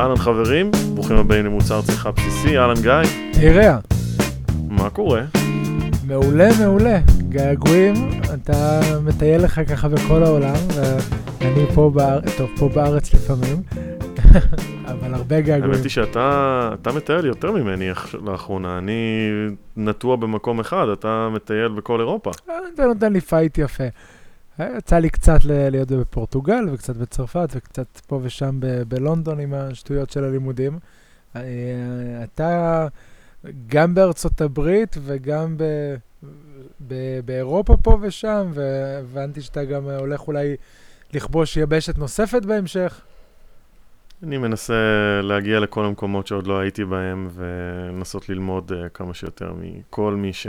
אהלן חברים, ברוכים הבאים למוצר צריכה בסיסי, אהלן גיא. תראה, מה קורה? מעולה, מעולה. געגועים, אתה מטייל לך ככה בכל העולם, ואני פה בארץ, טוב, פה בארץ לפעמים, אבל הרבה געגועים. האמת היא שאתה אתה מטייל יותר ממני לאחרונה, אני נטוע במקום אחד, אתה מטייל בכל אירופה. אה, אתה נותן לי fight יפה. אה, יצא לי קצת להיות בפורטוגל, וקצת בצרפת, וקצת פה ושם בלונדון עם השטויות של הלימודים. אה, אתה גם בארצות הברית וגם ב, ב, באירופה פה ושם, והבנתי שאתה גם הולך אולי לכבוש יבשת נוספת בהמשך. אני מנסה להגיע לכל המקומות שעוד לא הייתי בהם, ולנסות ללמוד כמה שיותר מכל מי ש...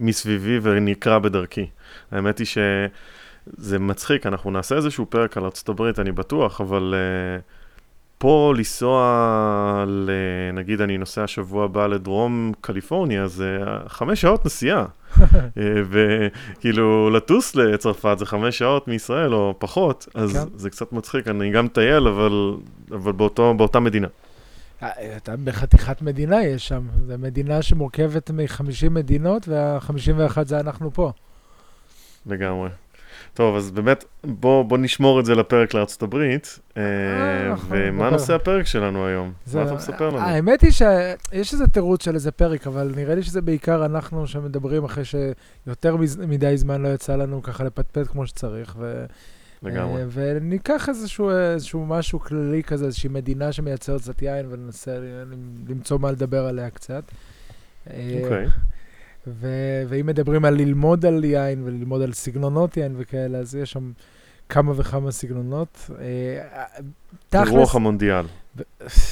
מסביבי ונקרא בדרכי. האמת היא שזה מצחיק, אנחנו נעשה איזשהו פרק על ארה"ב, אני בטוח, אבל uh, פה לנסוע, נגיד אני נוסע שבוע הבא לדרום קליפורניה, זה חמש שעות נסיעה. אה, וכאילו, לטוס לצרפת זה חמש שעות מישראל או פחות, אז כן. זה קצת מצחיק, אני גם מטייל, אבל, אבל באותו, באותה מדינה. אתה בחתיכת מדינה יש שם. זו מדינה שמורכבת מ-50 מדינות, וה-51 זה אנחנו פה. לגמרי. טוב, אז באמת, בוא, בוא נשמור את זה לפרק לארצות הברית. אה, אה, ומה נושא הפרק שלנו היום? מה אתה מספר לנו? האמת היא שיש איזה תירוץ של איזה פרק, אבל נראה לי שזה בעיקר אנחנו שמדברים אחרי שיותר מדי זמן לא יצא לנו ככה לפטפט כמו שצריך. לגמרי. אה, וניקח איזשהו, איזשהו משהו כללי כזה, איזושהי מדינה שמייצרת קצת יין, וננסה למצוא מה לדבר עליה קצת. אה, אוקיי. ו- ואם מדברים על ללמוד על יין וללמוד על סגנונות יין וכאלה, אז יש שם כמה וכמה סגנונות. אה, תכלס... רוח המונדיאל.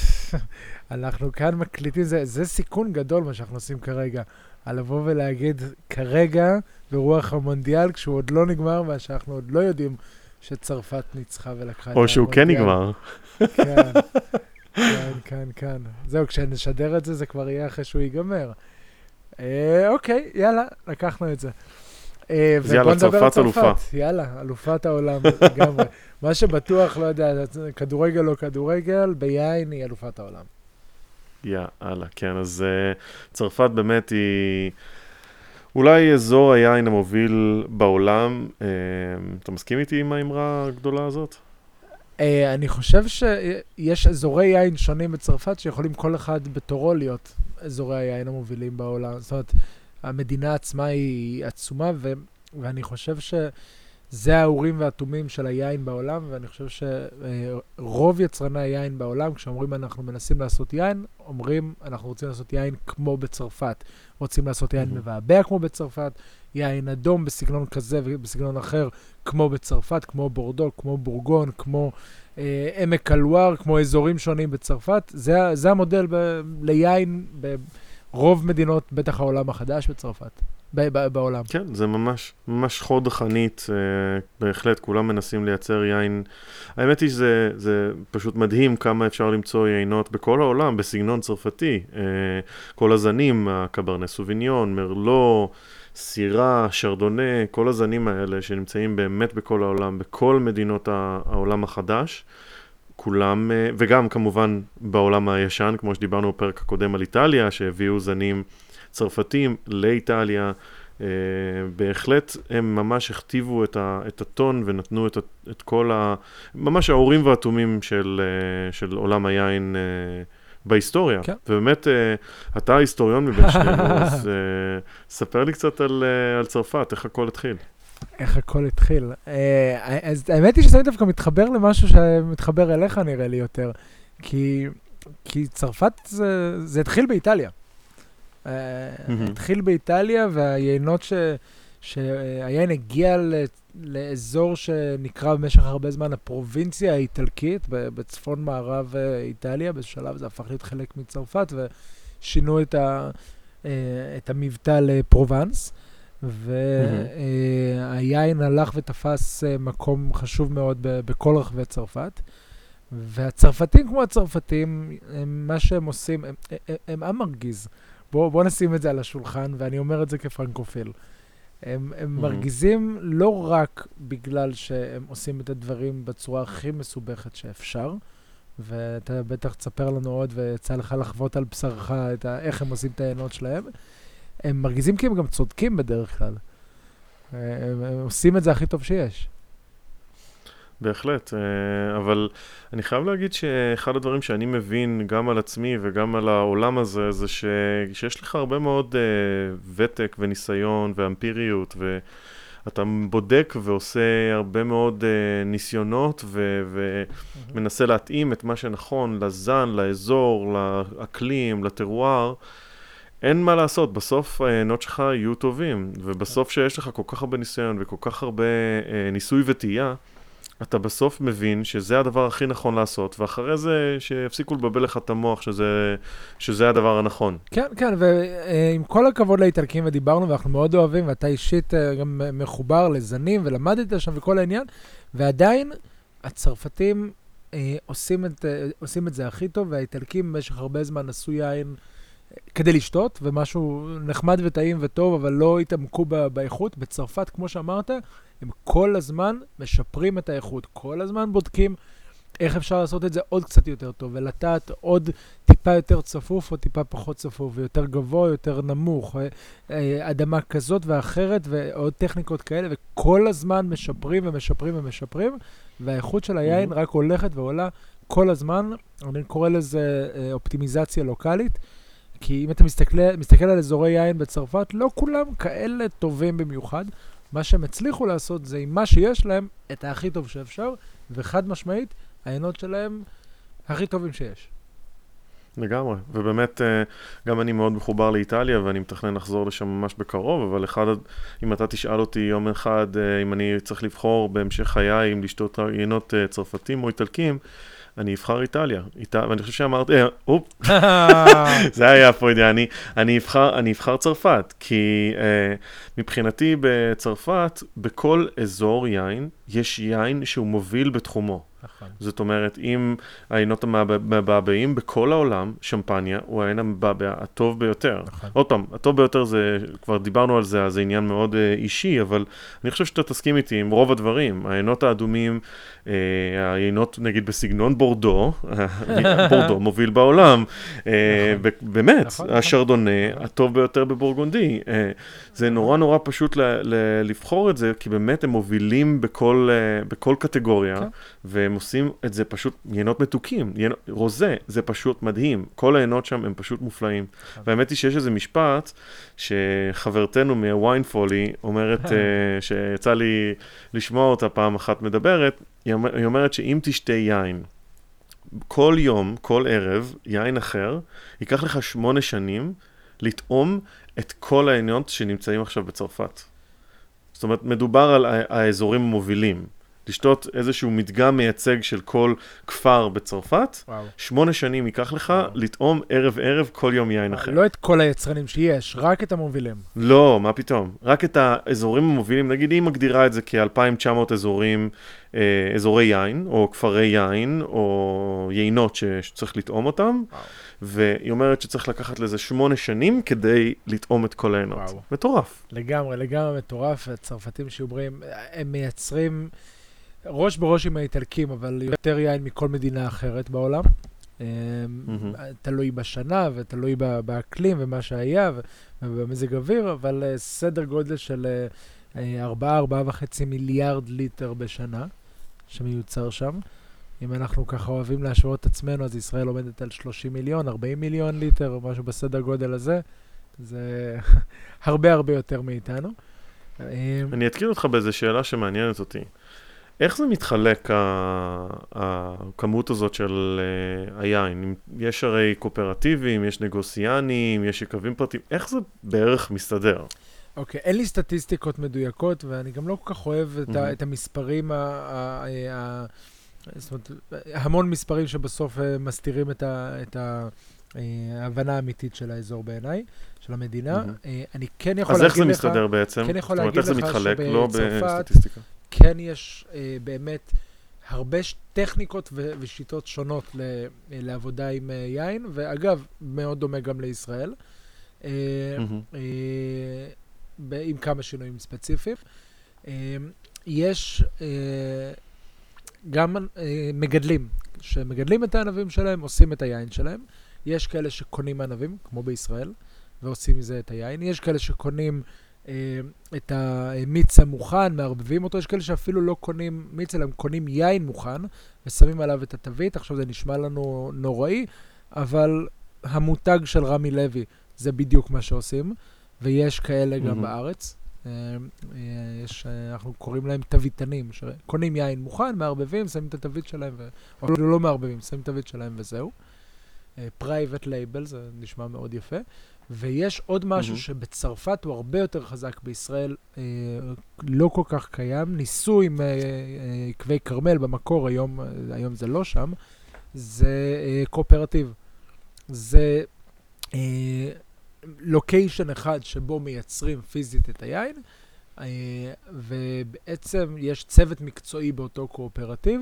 אנחנו כאן מקליטים, זה, זה סיכון גדול מה שאנחנו עושים כרגע. על לבוא ולהגיד כרגע ברוח המונדיאל, כשהוא עוד לא נגמר, ושאנחנו עוד לא יודעים שצרפת ניצחה ולקחה את. או שהוא כן נגמר. כן, כן, כן, כן. זהו, כשנשדר את זה, זה כבר יהיה אחרי שהוא ייגמר. אה, אוקיי, יאללה, לקחנו את זה. אה, אז יאללה, צרפת אלופה. יאללה, אלופת העולם לגמרי. מה שבטוח, לא יודע, כדורגל או כדורגל, ביין היא אלופת העולם. יאללה, כן, אז uh, צרפת באמת היא... אולי אזור היין המוביל בעולם. אה, אתה מסכים איתי עם האמרה הגדולה הזאת? אה, אני חושב שיש אזורי יין שונים בצרפת שיכולים כל אחד בתורו להיות אזורי היין המובילים בעולם. זאת אומרת, המדינה עצמה היא עצומה, ו- ואני חושב שזה האורים והתומים של היין בעולם, ואני חושב שרוב יצרני היין בעולם, כשאומרים אנחנו מנסים לעשות יין, אומרים אנחנו רוצים לעשות יין כמו בצרפת. רוצים לעשות יין מבעבע כמו בצרפת, יין אדום בסגנון כזה ובסגנון אחר כמו בצרפת, כמו בורדו, כמו בורגון, כמו אה, עמק אלואר, כמו אזורים שונים בצרפת. זה, זה המודל ב, ליין ברוב מדינות, בטח העולם החדש בצרפת. בעולם. כן, זה ממש, ממש חוד חנית, אה, בהחלט, כולם מנסים לייצר יין. האמת היא שזה זה פשוט מדהים כמה אפשר למצוא יינות בכל העולם, בסגנון צרפתי. אה, כל הזנים, הקברנה סוביניון, מרלו, סירה, שרדונה, כל הזנים האלה שנמצאים באמת בכל העולם, בכל מדינות העולם החדש. כולם, אה, וגם כמובן בעולם הישן, כמו שדיברנו בפרק הקודם על איטליה, שהביאו זנים צרפתים לאיטליה. Uh, בהחלט הם ממש הכתיבו את, ה, את הטון ונתנו את, את כל ה... ממש האורים והתומים של, uh, של עולם היין uh, בהיסטוריה. כן. ובאמת, uh, אתה היסטוריון מבין שנינו, אז uh, ספר לי קצת על, uh, על צרפת, איך הכל התחיל. איך הכל התחיל. Uh, אז האמת היא שזה דווקא מתחבר למשהו שמתחבר אליך נראה לי יותר. כי, כי צרפת זה, זה התחיל באיטליה. התחיל באיטליה, והיינות ש... שהיין הגיע לאזור שנקרא במשך הרבה זמן הפרובינציה האיטלקית, בצפון מערב אה, איטליה, בשלב זה הפך להיות חלק מצרפת, ושינו את, ה, אה, את המבטא לפרובנס. והיין הלך ותפס אה, מקום חשוב מאוד בכל רחבי צרפת. והצרפתים כמו הצרפתים, הם, מה שהם עושים, הם, הם, הם עם מרגיז. בואו בוא נשים את זה על השולחן, ואני אומר את זה כפרנקופיל. הם, הם mm-hmm. מרגיזים לא רק בגלל שהם עושים את הדברים בצורה הכי מסובכת שאפשר, ואתה בטח תספר לנו עוד, ויצא לך לחוות על בשרך את ה, איך הם עושים את העיינות שלהם. הם מרגיזים כי הם גם צודקים בדרך כלל. הם, הם עושים את זה הכי טוב שיש. בהחלט, אה, אבל אני חייב להגיד שאחד הדברים שאני מבין גם על עצמי וגם על העולם הזה, זה ש... שיש לך הרבה מאוד uh, ותק וניסיון ואמפיריות, ואתה בודק ועושה הרבה מאוד uh, ניסיונות ו... ומנסה להתאים את מה שנכון לזן, לאזור, לאקלים, לטרואר. אין מה לעשות, בסוף העיינות שלך יהיו טובים, ובסוף שיש לך כל כך הרבה ניסיון וכל כך הרבה ניסוי וטעייה, אתה בסוף מבין שזה הדבר הכי נכון לעשות, ואחרי זה שיפסיקו לבלבל לך את המוח שזה, שזה הדבר הנכון. כן, כן, ועם כל הכבוד לאיטלקים, ודיברנו, ואנחנו מאוד אוהבים, ואתה אישית אה, גם מחובר לזנים, ולמדת שם וכל העניין, ועדיין הצרפתים אה, עושים, את, אה, עושים את זה הכי טוב, והאיטלקים במשך הרבה זמן עשו יין כדי לשתות, ומשהו נחמד וטעים וטוב, אבל לא התעמקו באיכות. בצרפת, כמו שאמרת, הם כל הזמן משפרים את האיכות, כל הזמן בודקים איך אפשר לעשות את זה עוד קצת יותר טוב, ולטעת עוד טיפה יותר צפוף או טיפה פחות צפוף, ויותר גבוה, יותר נמוך, אה, אה, אדמה כזאת ואחרת, ועוד טכניקות כאלה, וכל הזמן משפרים ומשפרים ומשפרים, והאיכות של היין mm-hmm. רק הולכת ועולה כל הזמן. אני קורא לזה אה, אופטימיזציה לוקאלית. כי אם אתה מסתכל, מסתכל על אזורי יין בצרפת, לא כולם כאלה טובים במיוחד. מה שהם הצליחו לעשות זה עם מה שיש להם, את הכי טוב שאפשר, וחד משמעית, העיינות שלהם הכי טובים שיש. לגמרי, ובאמת אה, גם אני מאוד מחובר לאיטליה ואני מתכנן לחזור לשם ממש בקרוב, אבל אחד, אם אתה תשאל אותי יום אחד אה, אם אני צריך לבחור בהמשך חיי אם לשתות עיינות אה, צרפתים או איטלקים, אני אבחר איטליה. ואני חושב שאמרתי, אה, אופ, זה היה פרוידיאני, אני אבחר, אני אבחר צרפת, כי אה, מבחינתי בצרפת, בכל אזור יין, יש יין שהוא מוביל בתחומו. נכון. זאת אומרת, אם העיינות המבעבעים בכל העולם, שמפניה הוא העין המבעבע הטוב ביותר. נכון. עוד פעם, הטוב ביותר זה, כבר דיברנו על זה, זה עניין מאוד uh, אישי, אבל אני חושב שאתה תסכים איתי עם רוב הדברים. העיינות האדומים, uh, העיינות נגיד בסגנון בורדו, בורדו מוביל בעולם, uh, נכון. באמת, נכון, נכון. השרדונה נכון. הטוב ביותר בבורגונדי. Uh, זה נורא נורא פשוט ל- ל- לבחור את זה, כי באמת הם מובילים בכל, uh, בכל קטגוריה. כן. והם עושים את זה פשוט, יינות מתוקים, יינות, רוזה, זה פשוט מדהים. כל היינות שם הם פשוט מופלאים. והאמת היא שיש איזה משפט שחברתנו מוויין פולי אומרת, uh, שיצא לי לשמוע אותה פעם אחת מדברת, היא אומרת שאם תשתה יין, כל יום, כל ערב, יין אחר, ייקח לך שמונה שנים לטעום את כל העיינות שנמצאים עכשיו בצרפת. זאת אומרת, מדובר על האזורים המובילים. לשתות איזשהו מדגם מייצג של כל כפר בצרפת, וואו. שמונה שנים ייקח לך וואו. לטעום ערב-ערב כל יום יין אחר. לא את כל היצרנים שיש, רק את המובילים. לא, מה פתאום. רק את האזורים המובילים, נגיד היא מגדירה את זה כ-2,900 אזורים, אה, אזורי יין, או כפרי יין, או יינות שצריך לטעום אותם. וואו. והיא אומרת שצריך לקחת לזה שמונה שנים כדי לטעום את כל העינות. מטורף. לגמרי, לגמרי מטורף. הצרפתים שיעוברים, הם מייצרים... ראש בראש עם האיטלקים, אבל יותר יין מכל מדינה אחרת בעולם. Mm-hmm. תלוי בשנה ותלוי באקלים ומה שהיה ובמזג אוויר, אבל uh, סדר גודל של 4-4.5 uh, מיליארד ליטר בשנה שמיוצר שם. אם אנחנו ככה אוהבים להשוות את עצמנו, אז ישראל עומדת על 30 מיליון, 40 מיליון ליטר, משהו בסדר גודל הזה. זה הרבה הרבה יותר מאיתנו. אני אתקיל אותך באיזו שאלה שמעניינת אותי. איך זה מתחלק, הכמות הזאת של אה, היין? יש הרי קואופרטיבים, יש נגוסיאנים, יש יקבים פרטיים, איך זה בערך מסתדר? אוקיי, okay, אין לי סטטיסטיקות מדויקות, ואני גם לא כל כך אוהב את, mm-hmm. ה, את המספרים, ה, ה, ה, זאת אומרת, המון מספרים שבסוף uh, מסתירים את, ה, את ה, uh, ההבנה האמיתית של האזור בעיניי, של המדינה. Mm-hmm. אני כן יכול להגיד לך... אז איך זה מסתדר בעצם? כן יכול להגיד לך שבצרפת... זאת אומרת, איך זה מתחלק? לא בסטטיסטיקה. כן יש אה, באמת הרבה טכניקות ו- ושיטות שונות ל- לעבודה עם אה, יין, ואגב, מאוד דומה גם לישראל, אה, mm-hmm. אה, עם כמה שינויים ספציפיים. אה, יש אה, גם אה, מגדלים, שמגדלים את הענבים שלהם, עושים את היין שלהם. יש כאלה שקונים ענבים, כמו בישראל, ועושים מזה את היין. יש כאלה שקונים אה, את המיץ המוכן, מערבבים אותו. יש כאלה שאפילו לא קונים מיץ, אלא הם קונים יין מוכן, ושמים עליו את התווית. עכשיו זה נשמע לנו נוראי, אבל המותג של רמי לוי זה בדיוק מה שעושים, ויש כאלה גם מהמם. בארץ. אה, אה, יש, אה, אנחנו קוראים להם תוויתנים, שקונים יין מוכן, מערבבים, שמים את התווית שלהם, ו... או אפילו לא מערבבים, שמים את התווית שלהם וזהו. private label, זה נשמע מאוד יפה. ויש עוד משהו מהמם. שבצרפת הוא הרבה יותר חזק, בישראל אה, לא כל כך קיים. ניסו עם אה, אה, עקבי כרמל במקור, היום, אה, היום זה לא שם, זה אה, קואופרטיב. זה אה, לוקיישן אחד שבו מייצרים פיזית את היין, אה, ובעצם יש צוות מקצועי באותו קואופרטיב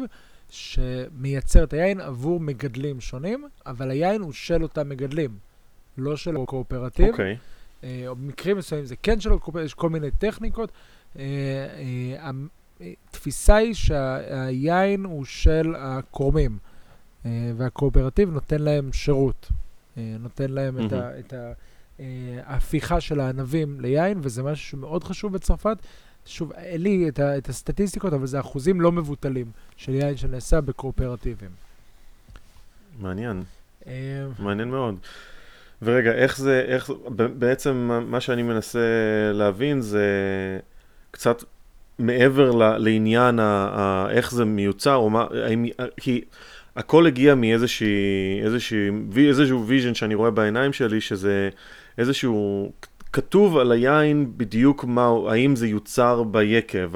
שמייצר את היין עבור מגדלים שונים, אבל היין הוא של אותם מגדלים, לא של הקואופרטיב. אוקיי. אה, או במקרים מסוימים זה כן של הקואופרטיב, יש כל מיני טכניקות. אה, אה, אה, התפיסה היא שהיין הוא של אה, והקואופרטיב נותן להם שירות. אה, נותן להם מהמם. את אה, ההפיכה של הענבים ליין, וזה משהו שמאוד חשוב בצרפת. שוב, אין לי את, ה- את הסטטיסטיקות, אבל זה אחוזים לא מבוטלים של יין שנעשה בקואופרטיבים. מעניין. אה, מעניין מאוד. ורגע, איך זה, איך, בעצם מה- מה שאני מנסה להבין זה קצת מעבר ל, לעניין ה, ה, איך זה מיוצר, או מה, האם, כי הכל הגיע מאיזושהי, איזושהי, איזשהו vision שאני רואה בעיניים שלי, שזה איזשהו, כתוב על היין בדיוק מה, האם זה יוצר ביקב,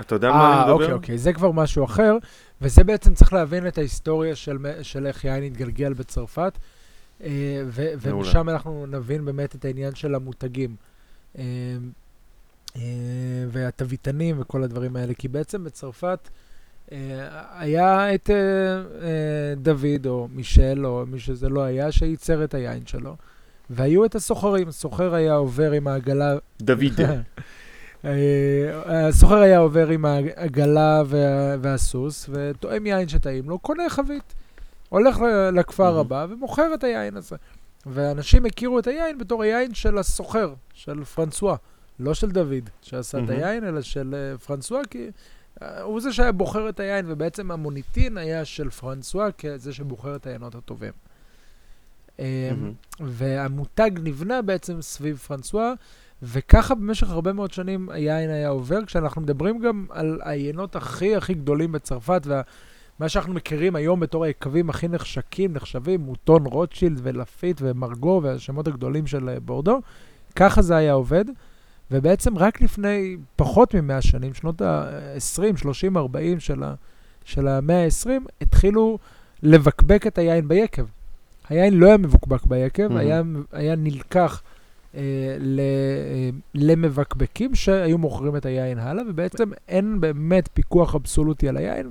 אתה יודע מה אני אה, מדבר? אוקיי, אוקיי, זה כבר משהו אחר, וזה בעצם צריך להבין את ההיסטוריה של, של איך יין התגלגל בצרפת, אה. ומשם אנחנו נבין באמת את העניין של המותגים. אה, אה, והתוויתנים וכל הדברים האלה, כי בעצם בצרפת אה, היה את אה, אה, דוד או מישל או מי שזה לא היה, שייצר את היין שלו, והיו את הסוחרים, סוחר היה עובר עם העגלה דוד. אה, הסוחר היה עובר עם העגלה וה- והסוס, וטועם יין שטעים לו, קונה חבית. הולך לכפר. הבא ומוכר את היין הזה. ואנשים הכירו את היין בתור היין של הסוחר, של פרנסואה. לא של דוד, שעשה את. היין, אלא של אה, פרנסואה, כי אה, הוא זה שהיה בוחר את היין, ובעצם המוניטין היה של פרנסואה כזה שבוחר את היינות הטובים. מהמם. והמותג נבנה בעצם סביב פרנסואה, וככה במשך הרבה מאוד שנים היין היה עובר, כשאנחנו מדברים גם על היינות הכי הכי גדולים בצרפת, ומה שאנחנו מכירים היום בתור היקבים הכי נחשקים, נחשבים, מוטון רוטשילד ולפיט ומרגו והשמות הגדולים של אה, בורדו, ככה זה היה עובד. ובעצם רק לפני פחות מ-100 שנים, שנות ה-20, 30, 40 של, ה- של המאה ה-20, התחילו לבקבק את היין ביקב. היין לא היה מבוקבק ביקב, Mhm. היה, היה נלקח אה, ל, אה, למבקבקים שהיו מוכרים את היין הלאה, ובעצם אין באמת פיקוח אבסולוטי על היין,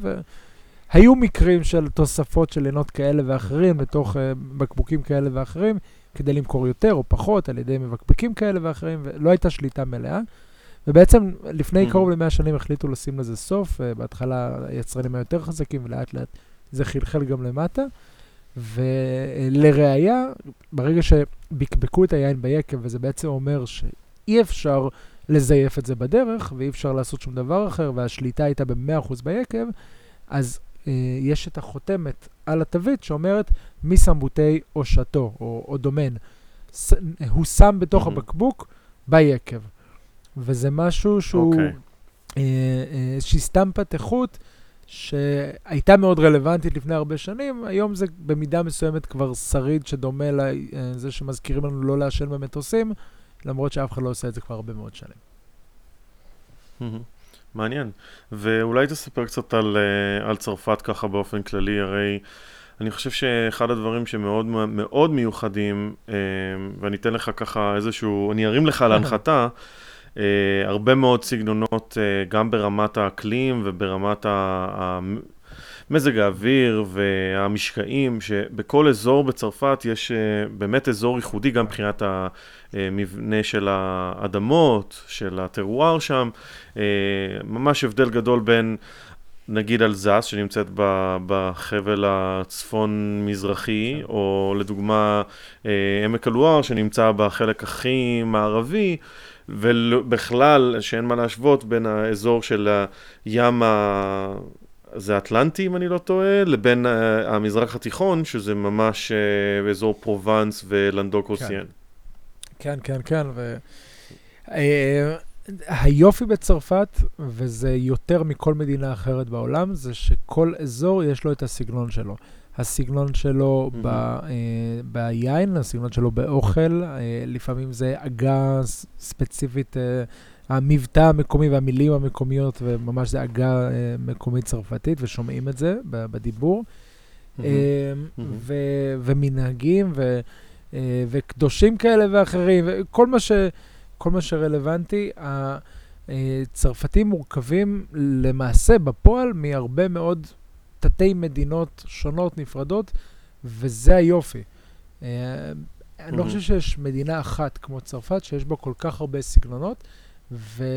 והיו מקרים של תוספות של עינות כאלה ואחרים לתוך אה, בקבוקים כאלה ואחרים, כדי למכור יותר או פחות על ידי מבקבקים כאלה ואחרים, ולא הייתה שליטה מלאה. ובעצם לפני Mhm. קרוב למאה שנים החליטו לשים לזה סוף, אה, בהתחלה היצרנים היותר חזקים ולאט לאט זה חלחל גם למטה. ולראיה, ברגע שבקבקו את היין ביקב, וזה בעצם אומר שאי אפשר לזייף את זה בדרך, ואי אפשר לעשות שום דבר אחר, והשליטה הייתה ב-100% ביקב, אז יש את החותמת על התווית שאומרת מי שם בוטי או שאטו, או, או דומן. ס, הוא שם בתוך מהמם. הבקבוק ביקב. וזה משהו שהוא אוקיי. אה, אה, איזושהי סטמפת איכות שהייתה מאוד רלוונטית לפני הרבה שנים, היום זה במידה מסוימת כבר שריד שדומה לזה שמזכירים לנו לא לעשן במטוסים, למרות שאף אחד לא עושה את זה כבר הרבה מאוד שנים. מהמם. מעניין. ואולי תספר קצת על, אה, על צרפת ככה באופן כללי, הרי אני חושב שאחד הדברים שמאוד מאוד מיוחדים, אה, ואני אתן לך ככה איזשהו, אני ארים לך להנחתה, אה, הרבה מאוד סגנונות, גם ברמת האקלים וברמת ה... מזג האוויר והמשקעים, שבכל אזור בצרפת יש אה, באמת אזור ייחודי, גם מבחינת המבנה של האדמות, של הטרואר שם, אה, ממש הבדל גדול בין נגיד אלזס, שנמצאת בחבל הצפון-מזרחי, כן. או לדוגמה אה, עמק הלואר, שנמצא בחלק הכי מערבי, ובכלל, שאין מה להשוות בין האזור של הים. זה אטלנטי, אם אני לא טועה, לבין uh, המזרח התיכון, שזה ממש uh, באזור פרובנס ולנדוק אוסיאן. כן, כן, כן. ו... Uh, היופי בצרפת, וזה יותר מכל מדינה אחרת בעולם, זה שכל אזור יש לו את הסגנון שלו. הסגנון שלו mm-hmm. ב, uh, ביין, הסגנון שלו באוכל, uh, לפעמים זה עגה ספציפית. Uh, המבטא המקומי והמילים המקומיות, וממש זה עגה אה, מקומית צרפתית, ושומעים את זה בדיבור. Mm-hmm. ו- ומנהגים ו- אה, וקדושים כאלה ואחרים, וכל מה, ש- כל מה שרלוונטי. הצרפתים מורכבים למעשה בפועל מהרבה מאוד תתי מדינות שונות, נפרדות, וזה היופי. אני לא חושב שיש מדינה אחת כמו צרפת שיש בה כל כך הרבה סגנונות. ולשותי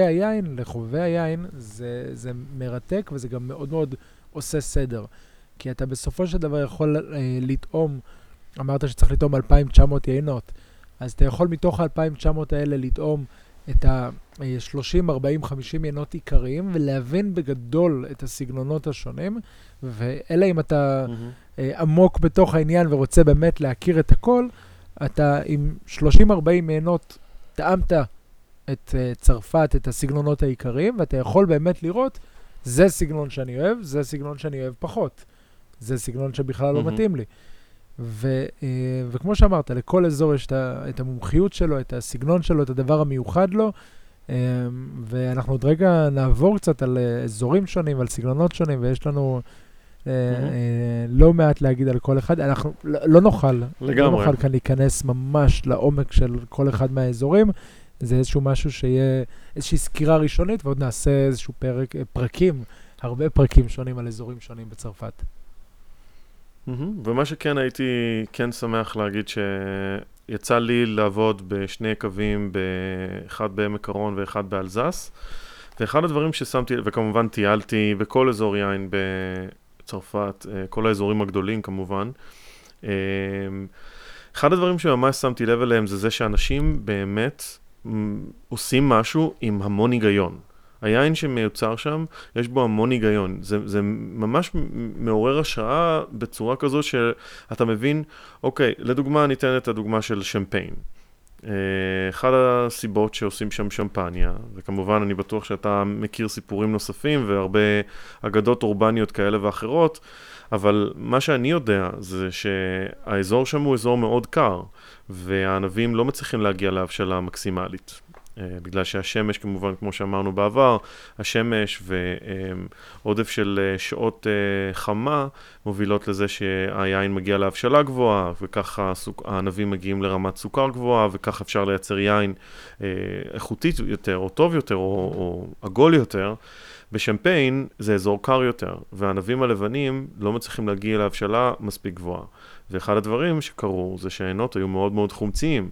אה, אה, היין, לחובבי היין, זה, זה מרתק וזה גם מאוד מאוד עושה סדר. כי אתה בסופו של דבר יכול אה, לטעום, אמרת שצריך לטעום 2,900 יינות, אז אתה יכול מתוך ה-2,900 האלה לטעום את ה-30, 40, 50 יינות עיקריים, ולהבין בגדול את הסגנונות השונים, ואלא אם אתה mm-hmm. עמוק בתוך העניין ורוצה באמת להכיר את הכל, אתה עם 30-40 מעיינות טעמת את uh, צרפת, את הסגנונות העיקריים, ואתה יכול באמת לראות, זה סגנון שאני אוהב, זה סגנון שאני אוהב פחות. זה סגנון שבכלל mm-hmm. לא מתאים לי. ו, uh, וכמו שאמרת, לכל אזור יש את המומחיות שלו, את הסגנון שלו, את הדבר המיוחד לו, um, ואנחנו עוד רגע נעבור קצת על uh, אזורים שונים, על סגנונות שונים, ויש לנו... אה, אה, לא מעט להגיד על כל אחד. אנחנו לא, לא נוכל. לא נוכל כאן להיכנס ממש לעומק של כל אחד מהאזורים. זה איזשהו משהו שיהיה איזושהי סקירה ראשונית, ועוד נעשה איזשהו פרק, אה, פרקים, הרבה פרקים שונים על אזורים שונים בצרפת. ומה שכן הייתי כן שמח להגיד שיצא לי לעבוד בשני קווים, אחד בעמק הרון ואחד באלזס. ואחד הדברים ששמתי, וכמובן טיילתי בכל אזור יין צרפת, אה, כל האזורים הגדולים כמובן. אה, אחד הדברים שממש שמתי לב אליהם זה זה שאנשים באמת עושים משהו עם המון היגיון. היין שמיוצר שם, יש בו המון היגיון. זה, זה ממש מעורר השראה בצורה כזו שאתה מבין, אוקיי, לדוגמה, אני אתן את הדוגמה של שמפיין. אה, אחת הסיבות שעושים שם שמפניה, וכמובן אני בטוח שאתה מכיר סיפורים נוספים והרבה אגדות אורבניות כאלה ואחרות, אבל מה שאני יודע זה שהאזור שם הוא אזור מאוד קר, והענבים לא מצליחים להגיע להבשלה מקסימלית. Uh, בגלל שהשמש, כמובן, כמו שאמרנו בעבר, השמש ועודף של uh, שעות חמה מובילות לזה שהיין מגיע להבשלה גבוהה, וככה הענבים מגיעים לרמת סוכר גבוהה, וככה אפשר לייצר יין איכותי יותר, או טוב יותר, או, או עגול יותר. בשמפיין זה אזור קר יותר, והענבים הלבנים לא מצליחים להגיע להבשלה מספיק גבוהה. ואחד הדברים שקרו זה שהעינות היו מאוד מאוד חומציים.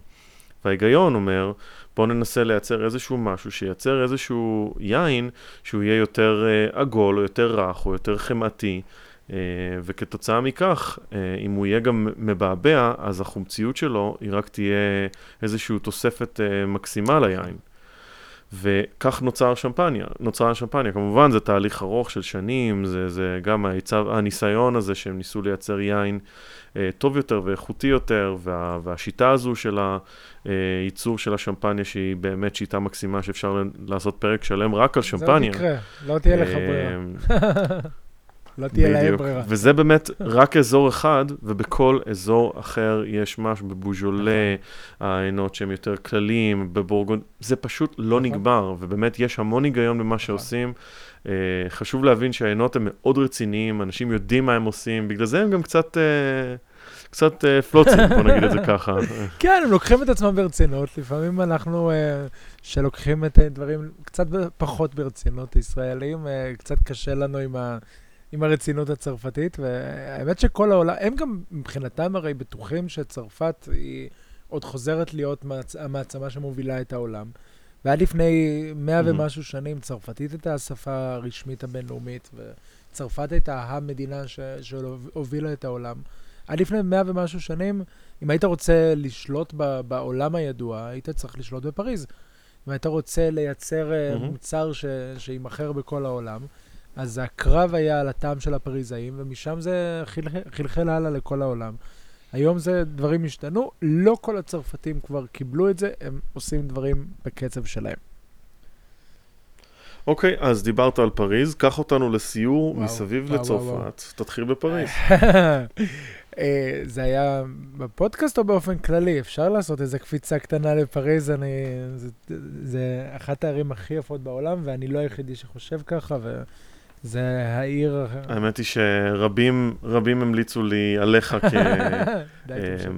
וההיגיון אומר, בואו ננסה לייצר איזשהו משהו שייצר איזשהו יין שהוא יהיה יותר uh, עגול, או יותר רך, או יותר חמאתי, uh, וכתוצאה מכך, uh, אם הוא יהיה גם מבעבע, אז החומציות שלו היא רק תהיה איזושהי תוספת מקסימה ליין. וכך נוצר שמפניה, נוצרה השמפניה. כמובן זה תהליך ארוך של שנים, זה, זה גם היצר, הניסיון הזה שהם ניסו לייצר יין אה, טוב יותר ואיכותי יותר, וה, והשיטה הזו של הייצור של השמפניה, שהיא באמת שיטה מקסימה שאפשר לעשות פרק שלם רק על שמפניה. זה יקרה, לא תהיה לך ברירה. אה, לא תהיה להם ברירה. וזה באמת רק אזור אחד, ובכל אזור אחר יש משהו, בבוז'ולה, נכון. העינות שהם יותר כלליים, בבורגון, זה פשוט לא נכון. נגמר, ובאמת יש המון היגיון במה נכון. שעושים. Uh, חשוב להבין שהעינות הם מאוד רציניים, אנשים יודעים מה הם עושים, בגלל זה הם גם קצת... Uh, קצת uh, פלוצים, בוא נגיד את זה ככה. כן, הם לוקחים את עצמם ברצינות, לפעמים אנחנו, uh, שלוקחים את הדברים קצת פחות ברצינות, ישראלים, uh, קצת קשה לנו עם. עם הרצינות הצרפתית, והאמת שכל העולם, הם גם מבחינתם הרי בטוחים שצרפת היא עוד חוזרת להיות מעצ... המעצמה שמובילה את העולם. ועד לפני מאה Mhm. ומשהו שנים, צרפתית הייתה השפה הרשמית הבינלאומית, וצרפת הייתה המדינה ש- שהובילה את העולם. עד לפני מאה ומשהו שנים, אם היית רוצה לשלוט ב- בעולם הידוע, היית צריך לשלוט בפריז. אם היית רוצה לייצר Mhm. מוצר ש- שיימכר בכל העולם, אז הקרב היה על הטעם של הפריזאים, ומשם זה חלחל, חלחל הלאה לכל העולם. היום זה, דברים השתנו, לא כל הצרפתים כבר קיבלו את זה, הם עושים דברים בקצב שלהם. אוקיי, אז דיברת על פריז, קח אותנו לסיור וואו, מסביב וואו, וואו, לצרפת, תתחיל בפריז. אה, זה היה בפודקאסט או באופן כללי? אפשר לעשות איזו קפיצה קטנה לפריז, אני... זה, זה אחת הערים הכי יפות בעולם, ואני לא היחידי שחושב ככה, וזה העיר... האמת היא שרבים רבים המליצו לי עליך די, תמשיך.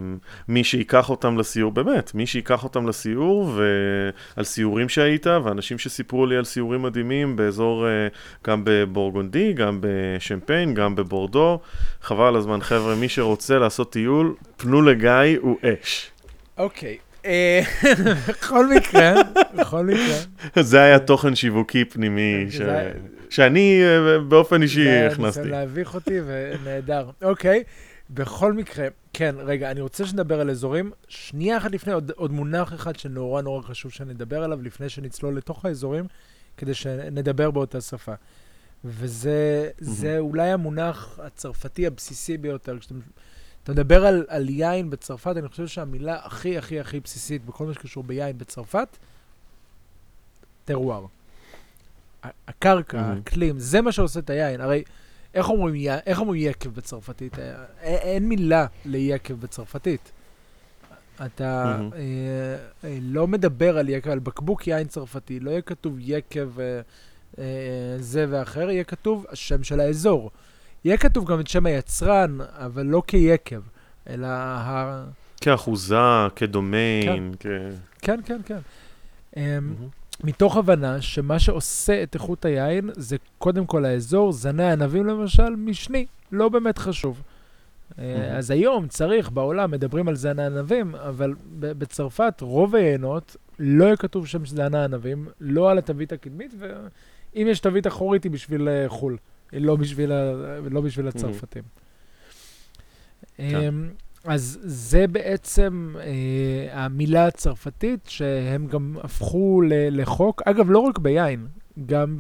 כמי שייקח אותם לסיור, באמת, מי שייקח אותם לסיור ועל סיורים שהיית, ואנשים שסיפרו לי על סיורים מדהימים באזור, אה, גם בבורגונדי, גם בשמפיין, גם בבורדו. חבל על הזמן, חבר'ה, מי שרוצה לעשות טיול, פנו לגיא, הוא אש. אוקיי. אה, בכל מקרה, בכל מקרה, זה היה תוכן שיווקי פנימי. זה- שאני אה, באופן אישי זה הכנסתי. ניסיון להביך אותי, ונהדר. אוקיי, בכל מקרה, כן, רגע, אני רוצה שנדבר על אזורים. שנייה אחת לפני, עוד, עוד מונח אחד שנורא נורא חשוב שנדבר עליו, לפני שנצלול לתוך האזורים, כדי שנדבר באותה שפה. וזה זה אולי המונח הצרפתי הבסיסי ביותר. כשאתה אתה מדבר על, על יין בצרפת, אני חושב שהמילה הכי הכי הכי בסיסית בכל מה שקשור ביין בצרפת, טרואר. הקרקע. האקלים, זה מה שעושה את היין. הרי איך אומרים, איך אומרים יקב בצרפתית? אה, אין, אין מילה ליקב בצרפתית. אתה Mhm. אה, אה, לא מדבר על יקב, על בקבוק יין צרפתי, לא יהיה כתוב יקב אה, אה, זה ואחר, יהיה כתוב השם של האזור. יהיה כתוב גם את שם היצרן, אבל לא כיקב, אלא ה... כאחוזה, כדומיין, כ... כן, כן, כן. מהמם. מתוך הבנה שמה שעושה את איכות היין זה קודם כל האזור, זני ענבים למשל, משני, לא באמת חשוב. אה. אז היום צריך, בעולם מדברים על זני ענבים, אבל בצרפת רוב היינות לא יהיה כתוב שם זני ענבים, לא על התווית הקדמית, ואם יש תווית אחורית היא בשביל אה, חו"ל, לא בשביל, ה- לא בשביל הצרפתים. כן. אמ, אז זה בעצם אה, המילה הצרפתית, שהם גם הפכו ל- לחוק, אגב, לא רק ביין, גם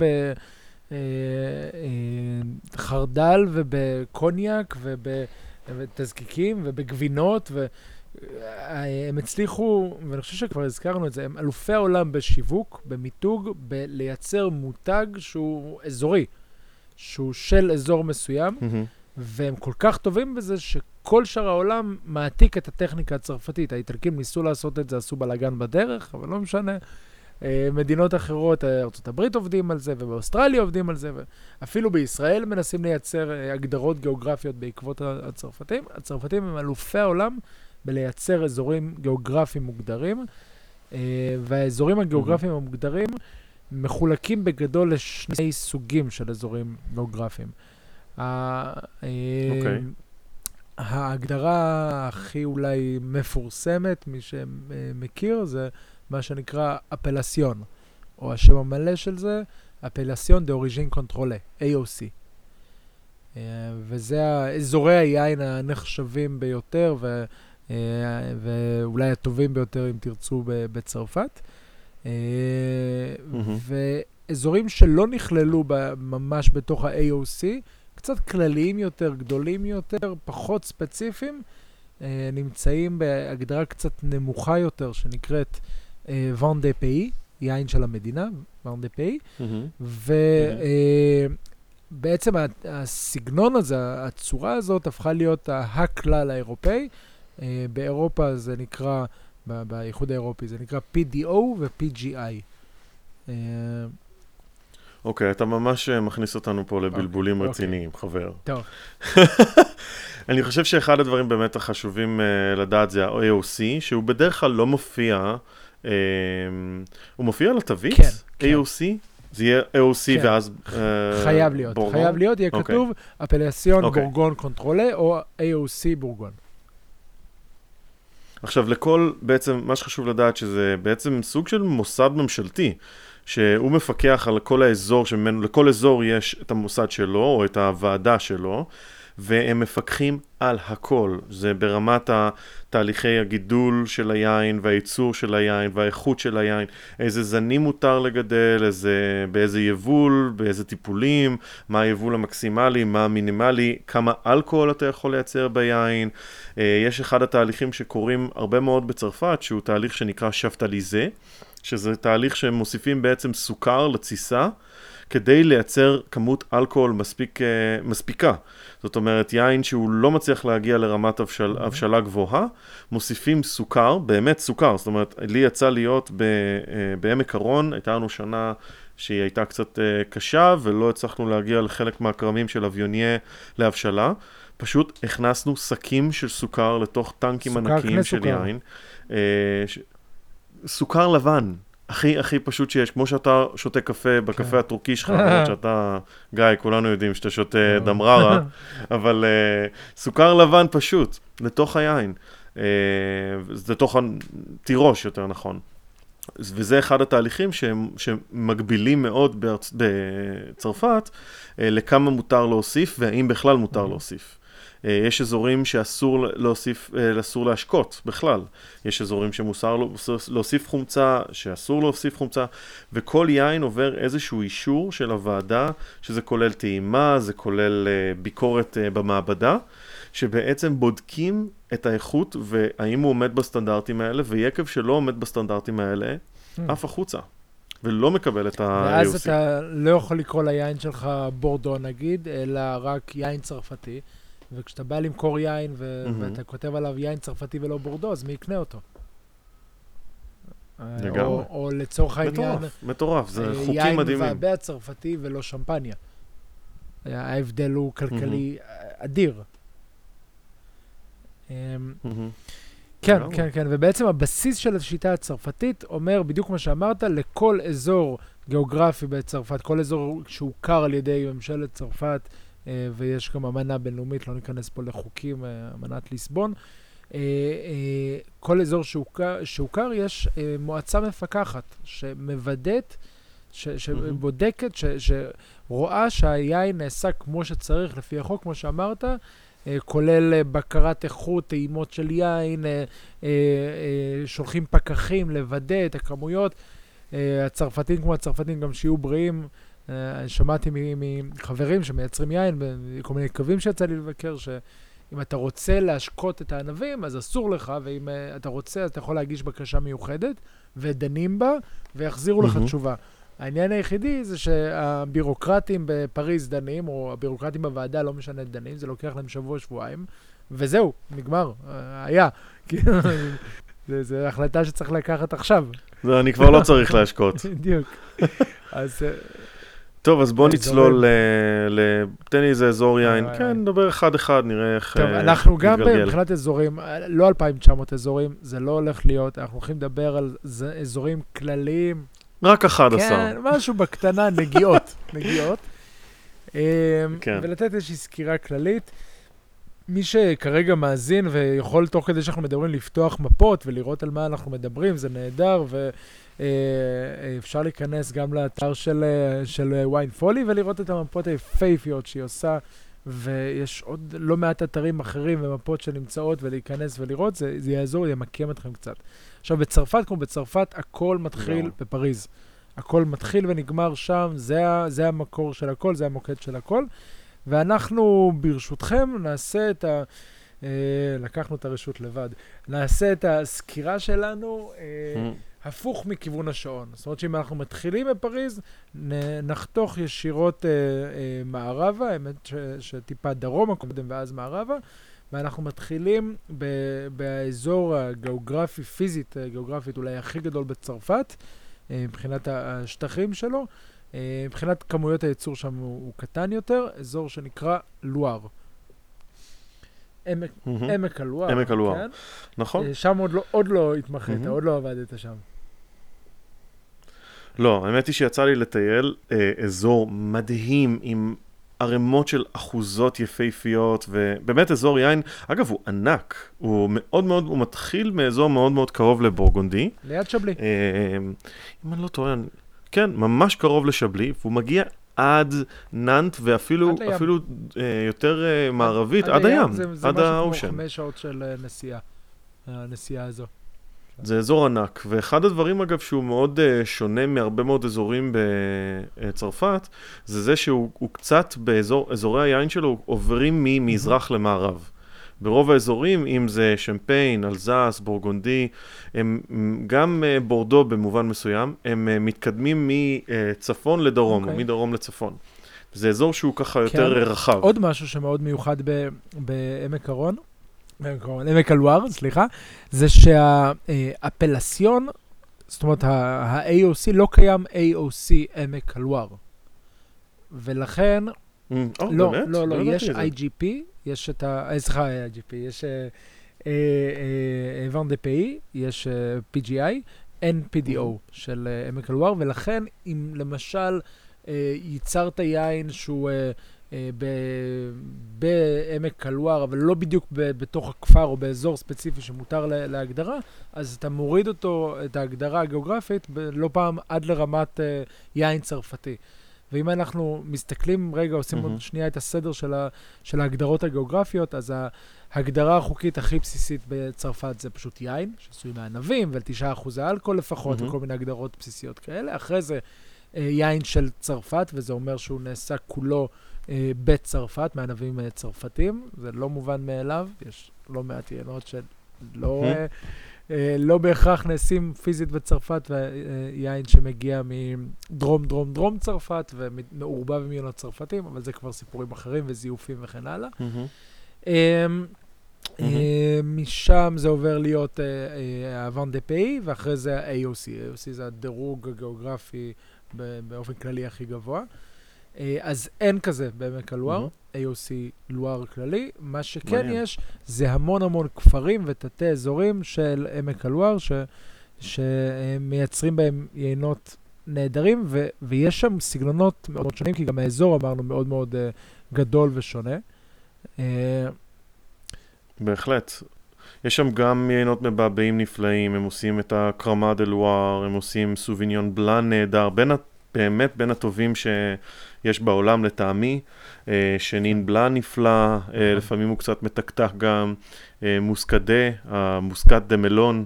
בחרדל ובקוניאק ובתזקיקים ובגבינות, והם הצליחו, ואני חושב שכבר הזכרנו את זה, הם אלופי העולם בשיווק, במיתוג, בלייצר מותג שהוא אזורי, שהוא של אזור מסוים. מהמם. והם כל כך טובים בזה שכל שאר העולם מעתיק את הטכניקה הצרפתית. האיטלקים ניסו לעשות את זה, עשו בלאגן בדרך, אבל לא משנה. אה, מדינות אחרות, אה, ארה"ב עובדים על זה, ובאוסטרליה עובדים על זה, ואפילו בישראל מנסים לייצר אה, הגדרות גיאוגרפיות בעקבות הצרפתים. הצרפתים הם אלופי העולם בלייצר אזורים גיאוגרפיים מוגדרים, והאזורים הגיאוגרפיים המוגדרים מחולקים בגדול לשני סוגים של אזורים גיאוגרפיים. אה, אוקיי. ההגדרה הכי אולי מפורסמת, מי שמכיר, זה מה שנקרא אפלסיון, או השם המלא של זה, אפלסיון דה אוריז'ין קונטרולה, AOC. אה, וזה האזורי היין הנחשבים ביותר, ו, אה, ואולי הטובים ביותר, אם תרצו, בצרפת. מהמם. ואזורים שלא נכללו ממש בתוך ה-AOC, קצת כלליים יותר, גדולים יותר, פחות ספציפיים, אה, נמצאים בהגדרה קצת נמוכה יותר, שנקראת ואן דה פאי, יין של המדינה, ואן דה פאי. ובעצם הסגנון הזה, הצורה הזאת, הפכה להיות הכלל האירופאי. אה, באירופה זה נקרא, באיחוד האירופי, זה נקרא PDO ו-PGI. אוקיי, אתה ממש אה, מכניס אותנו פה לבלבולים אוקיי. רציניים, חבר. טוב. אני חושב שאחד הדברים באמת החשובים uh, לדעת זה ה-AOC, שהוא בדרך כלל לא מופיע, um, הוא מופיע על התווית? כן, כן. AOC? זה יהיה AOC כן. ואז... אה, חייב להיות, בורגון? חייב להיות, יהיה אוקיי. כתוב אפלסיון אוקיי. בורגון קונטרולה או AOC בורגון. עכשיו, לכל, בעצם, מה שחשוב לדעת שזה בעצם סוג של מוסד ממשלתי, שהוא מפקח על כל האזור שממנו, לכל אזור יש את המוסד שלו, או את הוועדה שלו, והם מפקחים על הכל. זה ברמת תהליכי הגידול של היין והייצור של היין והאיכות של היין, איזה זנים מותר לגדל, איזה, באיזה יבול, באיזה טיפולים, מה היבול המקסימלי, מה המינימלי, כמה אלכוהול אתה יכול לייצר ביין. אה, יש אחד התהליכים שקורים הרבה מאוד בצרפת, שהוא תהליך שנקרא שבתליזה, שזה תהליך שהם מוסיפים בעצם סוכר לתסיסה. כדי לייצר כמות אלכוהול מספיק, אה, מספיקה. זאת אומרת, יין שהוא לא מצליח להגיע לרמת הבשל, mm-hmm. הבשלה גבוהה, מוסיפים סוכר, באמת סוכר. זאת אומרת, לי יצא להיות ב, אה, בעמק הרון, הייתה לנו שנה שהיא הייתה קצת אה, קשה, ולא הצלחנו להגיע לחלק מהכרמים של אביוניה להבשלה. פשוט הכנסנו שקים של סוכר לתוך טנקים ענקיים של סוכר. יין. סוכר לבן, הכי הכי פשוט שיש, כמו שאתה שותה קפה בקפה כן. הטורקי שלך, למרות שאתה, גיא, כולנו יודעים שאתה שותה דמררה, אבל uh, סוכר לבן פשוט, לתוך היין, uh, לתוך התירוש יותר נכון. וזה אחד התהליכים שהם, שמגבילים מאוד בארצ... בצרפת uh, לכמה מותר להוסיף והאם בכלל מותר להוסיף. אה, יש אזורים שאסור להוסיף, אה, אסור להשקות בכלל. יש אזורים שמוסר להוסיף חומצה, שאסור להוסיף חומצה, וכל יין עובר איזשהו אישור של הוועדה, שזה כולל טעימה, זה כולל אה, ביקורת במעבדה, שבעצם בודקים את האיכות והאם הוא עומד בסטנדרטים האלה, ויקב שלא עומד בסטנדרטים האלה, hmm. עף החוצה. ולא מקבל את ה-AOC. ואז אתה לא יכול לקרוא ליין שלך בורדו נגיד, אלא רק יין צרפתי. וכשאתה בא למכור יין ו- mm-hmm. ואתה כותב עליו יין צרפתי ולא בורדו, אז מי יקנה אותו? לגמרי. או, או לצורך העניין... מטורף, מטורף, זה אה, חוקים מדהימים. יין מבעבע צרפתי ולא שמפניה. ההבדל הוא כלכלי mm-hmm. אדיר. Mm-hmm. כן, כן, כן, ובעצם הבסיס של השיטה הצרפתית אומר בדיוק מה שאמרת, לכל אזור גיאוגרפי בצרפת, כל אזור שהוכר על ידי ממשלת צרפת, אה, ויש גם אמנה בינלאומית, לא ניכנס פה לחוקים, אה, אמנת ליסבון. אה, כל אזור שהוכר, שהוכר יש מועצה מפקחת שמוודאת, ש, שבודקת, ש, שרואה שהיין נעשה כמו שצריך, לפי החוק, כמו שאמרת, כולל בקרת איכות, טעימות של יין, שולחים פקחים לוודא את הכמויות. הצרפתים כמו הצרפתים גם שיהיו בריאים, אה, שמעתי מחברים שמייצרים יין, בכל מיני קווים שיצא לי לבקר, שאם אתה רוצה להשקות את הענבים, אז אסור לך, ואם uh, אתה רוצה, אז אתה יכול להגיש בקשה מיוחדת, ודנים בה, ויחזירו. לך תשובה. העניין היחידי זה שהבירוקרטים בפריז דנים, או הבירוקרטים בוועדה, לא משנה, דנים, זה לוקח להם שבוע-שבועיים, וזהו, נגמר, אה, היה. זו החלטה שצריך לקחת עכשיו. זה, אני כבר לא צריך להשקות. בדיוק. אז טוב, אז בוא נצלול ל... תן לי איזה אזור יין. כן, נדבר אחד-אחד, נראה איך טוב, אנחנו גם מבחינת אזורים, לא 2,900 אזורים, זה לא הולך להיות, אנחנו הולכים לדבר על אזורים כלליים. רק 11. כן, משהו בקטנה, נגיעות, נגיעות. אמ, כן. ולתת איזושהי סקירה כללית. מי שכרגע מאזין ויכול תוך כדי שאנחנו מדברים לפתוח מפות ולראות על מה אנחנו מדברים, זה נהדר, ו... אה, אה, אפשר להיכנס גם לאתר של, אה, של ויין פולי ולראות את המפות היפהפיות שהיא עושה, ויש עוד לא מעט אתרים אחרים ומפות שנמצאות ולהיכנס ולראות, זה, זה יעזור, ימקם אתכם קצת. עכשיו, בצרפת, כמו בצרפת, הכל מתחיל בפריז. הכל מתחיל ונגמר שם, זה, זה המקור של הכל, זה המוקד של הכל. ואנחנו, ברשותכם, נעשה את ה... לקחנו את הרשות לבד. נעשה את הסקירה שלנו. Mm. הפוך מכיוון השעון. זאת אומרת שאם אנחנו מתחילים בפריז, נחתוך ישירות אה, אה, מערבה, האמת ש, שטיפה דרומה קודם ואז מערבה, ואנחנו מתחילים ב, באזור הגיאוגרפי, פיזית, אה, גיאוגרפית אולי הכי גדול בצרפת, אה, מבחינת השטחים שלו. אה, מבחינת כמויות הייצור שם הוא, הוא קטן יותר, אזור שנקרא לואר. עמק, mm-hmm. עמק הלואר. עמק הלואר, כן? נכון. אה, שם עוד לא, עוד לא התמחית, mm-hmm. עוד לא עבדת שם. לא, האמת היא שיצא לי לטייל אה, אזור מדהים עם ערימות של אחוזות יפהפיות, ובאמת אזור יין, אגב, הוא ענק, הוא מאוד מאוד, הוא מתחיל מאזור מאוד מאוד קרוב לבורגונדי. ליד שבלי. אה, אם אני לא טועה, כן, ממש קרוב לשבלי, והוא מגיע עד נאנט, ואפילו עד. אפילו, אה, יותר אה, מערבית, עד, הים, זה, זה עד משהו האושן. כמו חמש שעות של אה, נסיעה, הנסיעה הזו. זה אזור ענק, ואחד הדברים אגב שהוא מאוד uh, שונה מהרבה מאוד אזורים בצרפת, זה זה שהוא הוא קצת באזור, אזורי היין שלו עוברים ממזרח למערב. ברוב האזורים, אם זה שמפיין, אלזס, בורגונדי, הם גם uh, בורדו במובן מסוים, הם מתקדמים מצפון לדרום, okay. או אוקיי. מדרום לצפון. זה אזור שהוא ככה יותר כן. רחב. עוד משהו שמאוד מיוחד בעמק הרון, עמק הלואר, סליחה, זה שהאפלסיון, זאת אומרת, ה-AOC לא קיים AOC עמק הלואר. ולכן, Mm, או, לא? לא, לא, ידעתי יש. IGP, יש את ה... אה, סליחה, IGP, יש אה, ואן דה פאי, יש אה, PGI, אין PDO של אה, עמק הלואר, ולכן אם למשל אה, ייצרת יין שהוא אה, אה, ב- בעמק הלואר, אבל לא בדיוק בתוך הכפר או באזור ספציפי שמותר לה- להגדרה, אז אתה מוריד אותו, את ההגדרה הגיאוגרפית, לא פעם עד לרמת אה, יין צרפתי. ואם אנחנו מסתכלים רגע, עושים עוד מהמם. שנייה את הסדר של, ה, של ההגדרות הגיאוגרפיות, אז ההגדרה החוקית הכי בסיסית בצרפת זה פשוט יין, שעשוי מענבים, ול-9% האלכוהול לפחות, מהמם. וכל מיני הגדרות בסיסיות כאלה. אחרי זה אה, יין של צרפת, וזה אומר שהוא נעשה כולו אה, בצרפת, מענבים אה, צרפתים. זה לא מובן מאליו, יש לא מעט יינות שלא... אה, אה, לא בהכרח נעשים פיזית בצרפת, ויין שמגיע מדרום דרום דרום צרפת ומעורבב עם יינות צרפתים, אבל זה כבר סיפורים אחרים וזיופים וכן הלאה. אה, אה, משם זה עובר להיות הוואן דה פאי, ואחרי זה ה-AOC. AOC זה הדירוג הגיאוגרפי באופן כללי הכי גבוה. אה, אז אין כזה בעמק הלואר, מהמם. AOC לואר כללי. מה שכן מעניין. יש, זה המון המון כפרים ותתי אזורים של עמק הלואר, ש- שמייצרים בהם יינות נהדרים, ו- ויש שם סגנונות מאוד שונים, כי גם האזור, אמרנו, מאוד מאוד אה, גדול ושונה. אה, בהחלט. יש שם גם יינות מבעבעים נפלאים, הם עושים את הקרמה דה לואר, הם עושים סוביניון בלאן נהדר, בין, באמת בין הטובים שיש בעולם לטעמי. אה, שנין בלאן נפלא, אה, לפעמים הוא קצת מתקתק גם. אה, מוסקדה, המוסקת דה מלון,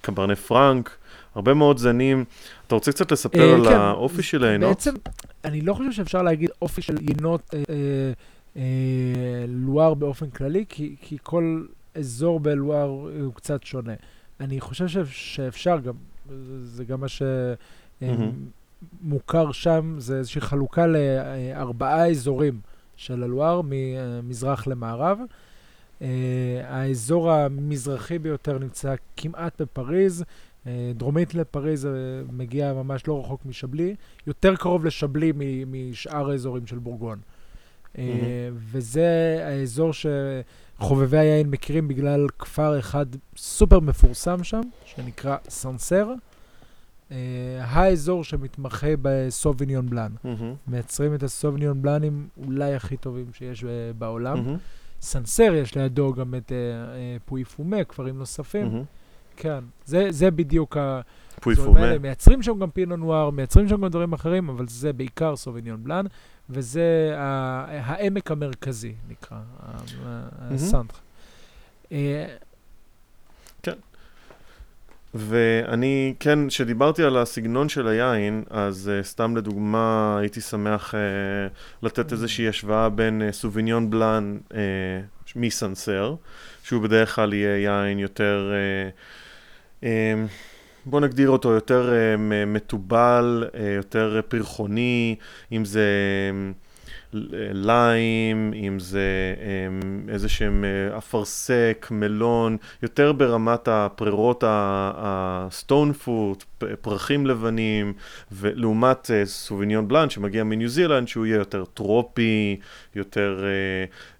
קברנה פרנק, הרבה מאוד זנים. אתה רוצה קצת לספר על כן, האופי של היינות? בעצם, אני לא חושב שאפשר להגיד אופי של יינות לואר באופן כללי, כי, כל אזור בלואר הוא קצת שונה. אני חושב ש, שאפשר גם, זה, זה גם מה שמוכר שם, זה איזושהי חלוקה לארבעה אזורים של הלואר, ממזרח למערב. Uh, האזור המזרחי ביותר נמצא כמעט בפריז, uh, דרומית לפריז מגיע ממש לא רחוק משבלי, יותר קרוב לשבלי משאר האזורים של בורגון. Uh, וזה האזור שחובבי היין מכירים בגלל כפר אחד סופר מפורסם שם, שנקרא סנסר. Uh, האזור שמתמחה בסוביניון בלאן. מהמם, מייצרים את הסוביניון בלאנים אולי הכי טובים שיש uh, בעולם. מהמם, סנסר, יש לידו גם את אה, אה, פוי פומה, כפרים נוספים. מהמם. כן, זה, זה בדיוק פוי האזורים פומה. מייצרים שם גם פינו נואר, מייצרים שם גם דברים אחרים, אבל זה בעיקר סוביניון בלאן, וזה ה- העמק המרכזי, נקרא, ה- ה- הסנטר. אה, ואני, כן, כשדיברתי על הסגנון של היין, אז uh, סתם לדוגמה הייתי שמח uh, לתת איזושהי השוואה בין uh, סוביניון בלאן uh, מסנסר, שהוא בדרך כלל יהיה יין יותר, uh, uh, בוא נגדיר אותו יותר uh, מתובל, uh, יותר פרחוני, אם זה... ליים, אם זה איזה שהם אפרסק, מלון, יותר ברמת הפרירות הסטון פוט, פרחים לבנים, ולעומת סוביניון בלאן שמגיע מניו זילנד, שהוא יהיה יותר טרופי, יותר,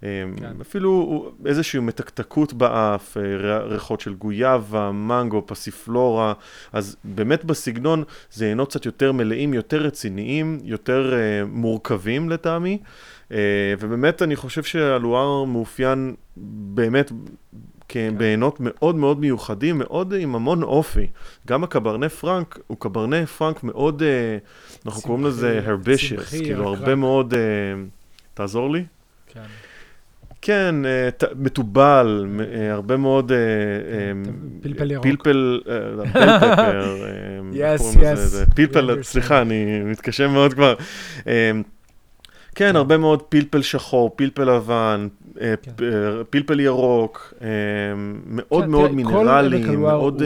כן. אפילו איזושהי מתקתקות באף, ריחות של גויאבה, מנגו, פסיפלורה, אז באמת בסגנון זה יינות קצת יותר מלאים, יותר רציניים, יותר מורכבים לטעמי, uh, ובאמת אני חושב שהלואר מאופיין באמת כן. בעינות מאוד מאוד מיוחדים, מאוד עם המון אופי. גם הקברנה פרנק הוא קברנה פרנק מאוד, uh, אנחנו צמחי, קוראים לזה הרבישיוס, כאילו הרבה מאוד, uh, תעזור לי? כן. כן, אה, מתובל, אה, הרבה מאוד... אה, פלפל ירוק. פלפל, יס. פלפל, סליחה, אני מתקשה מאוד כבר. כן, הרבה מאוד פלפל שחור, פלפל לבן, כן. פלפל ירוק, מאוד כן, מאוד מינרלי, מאוד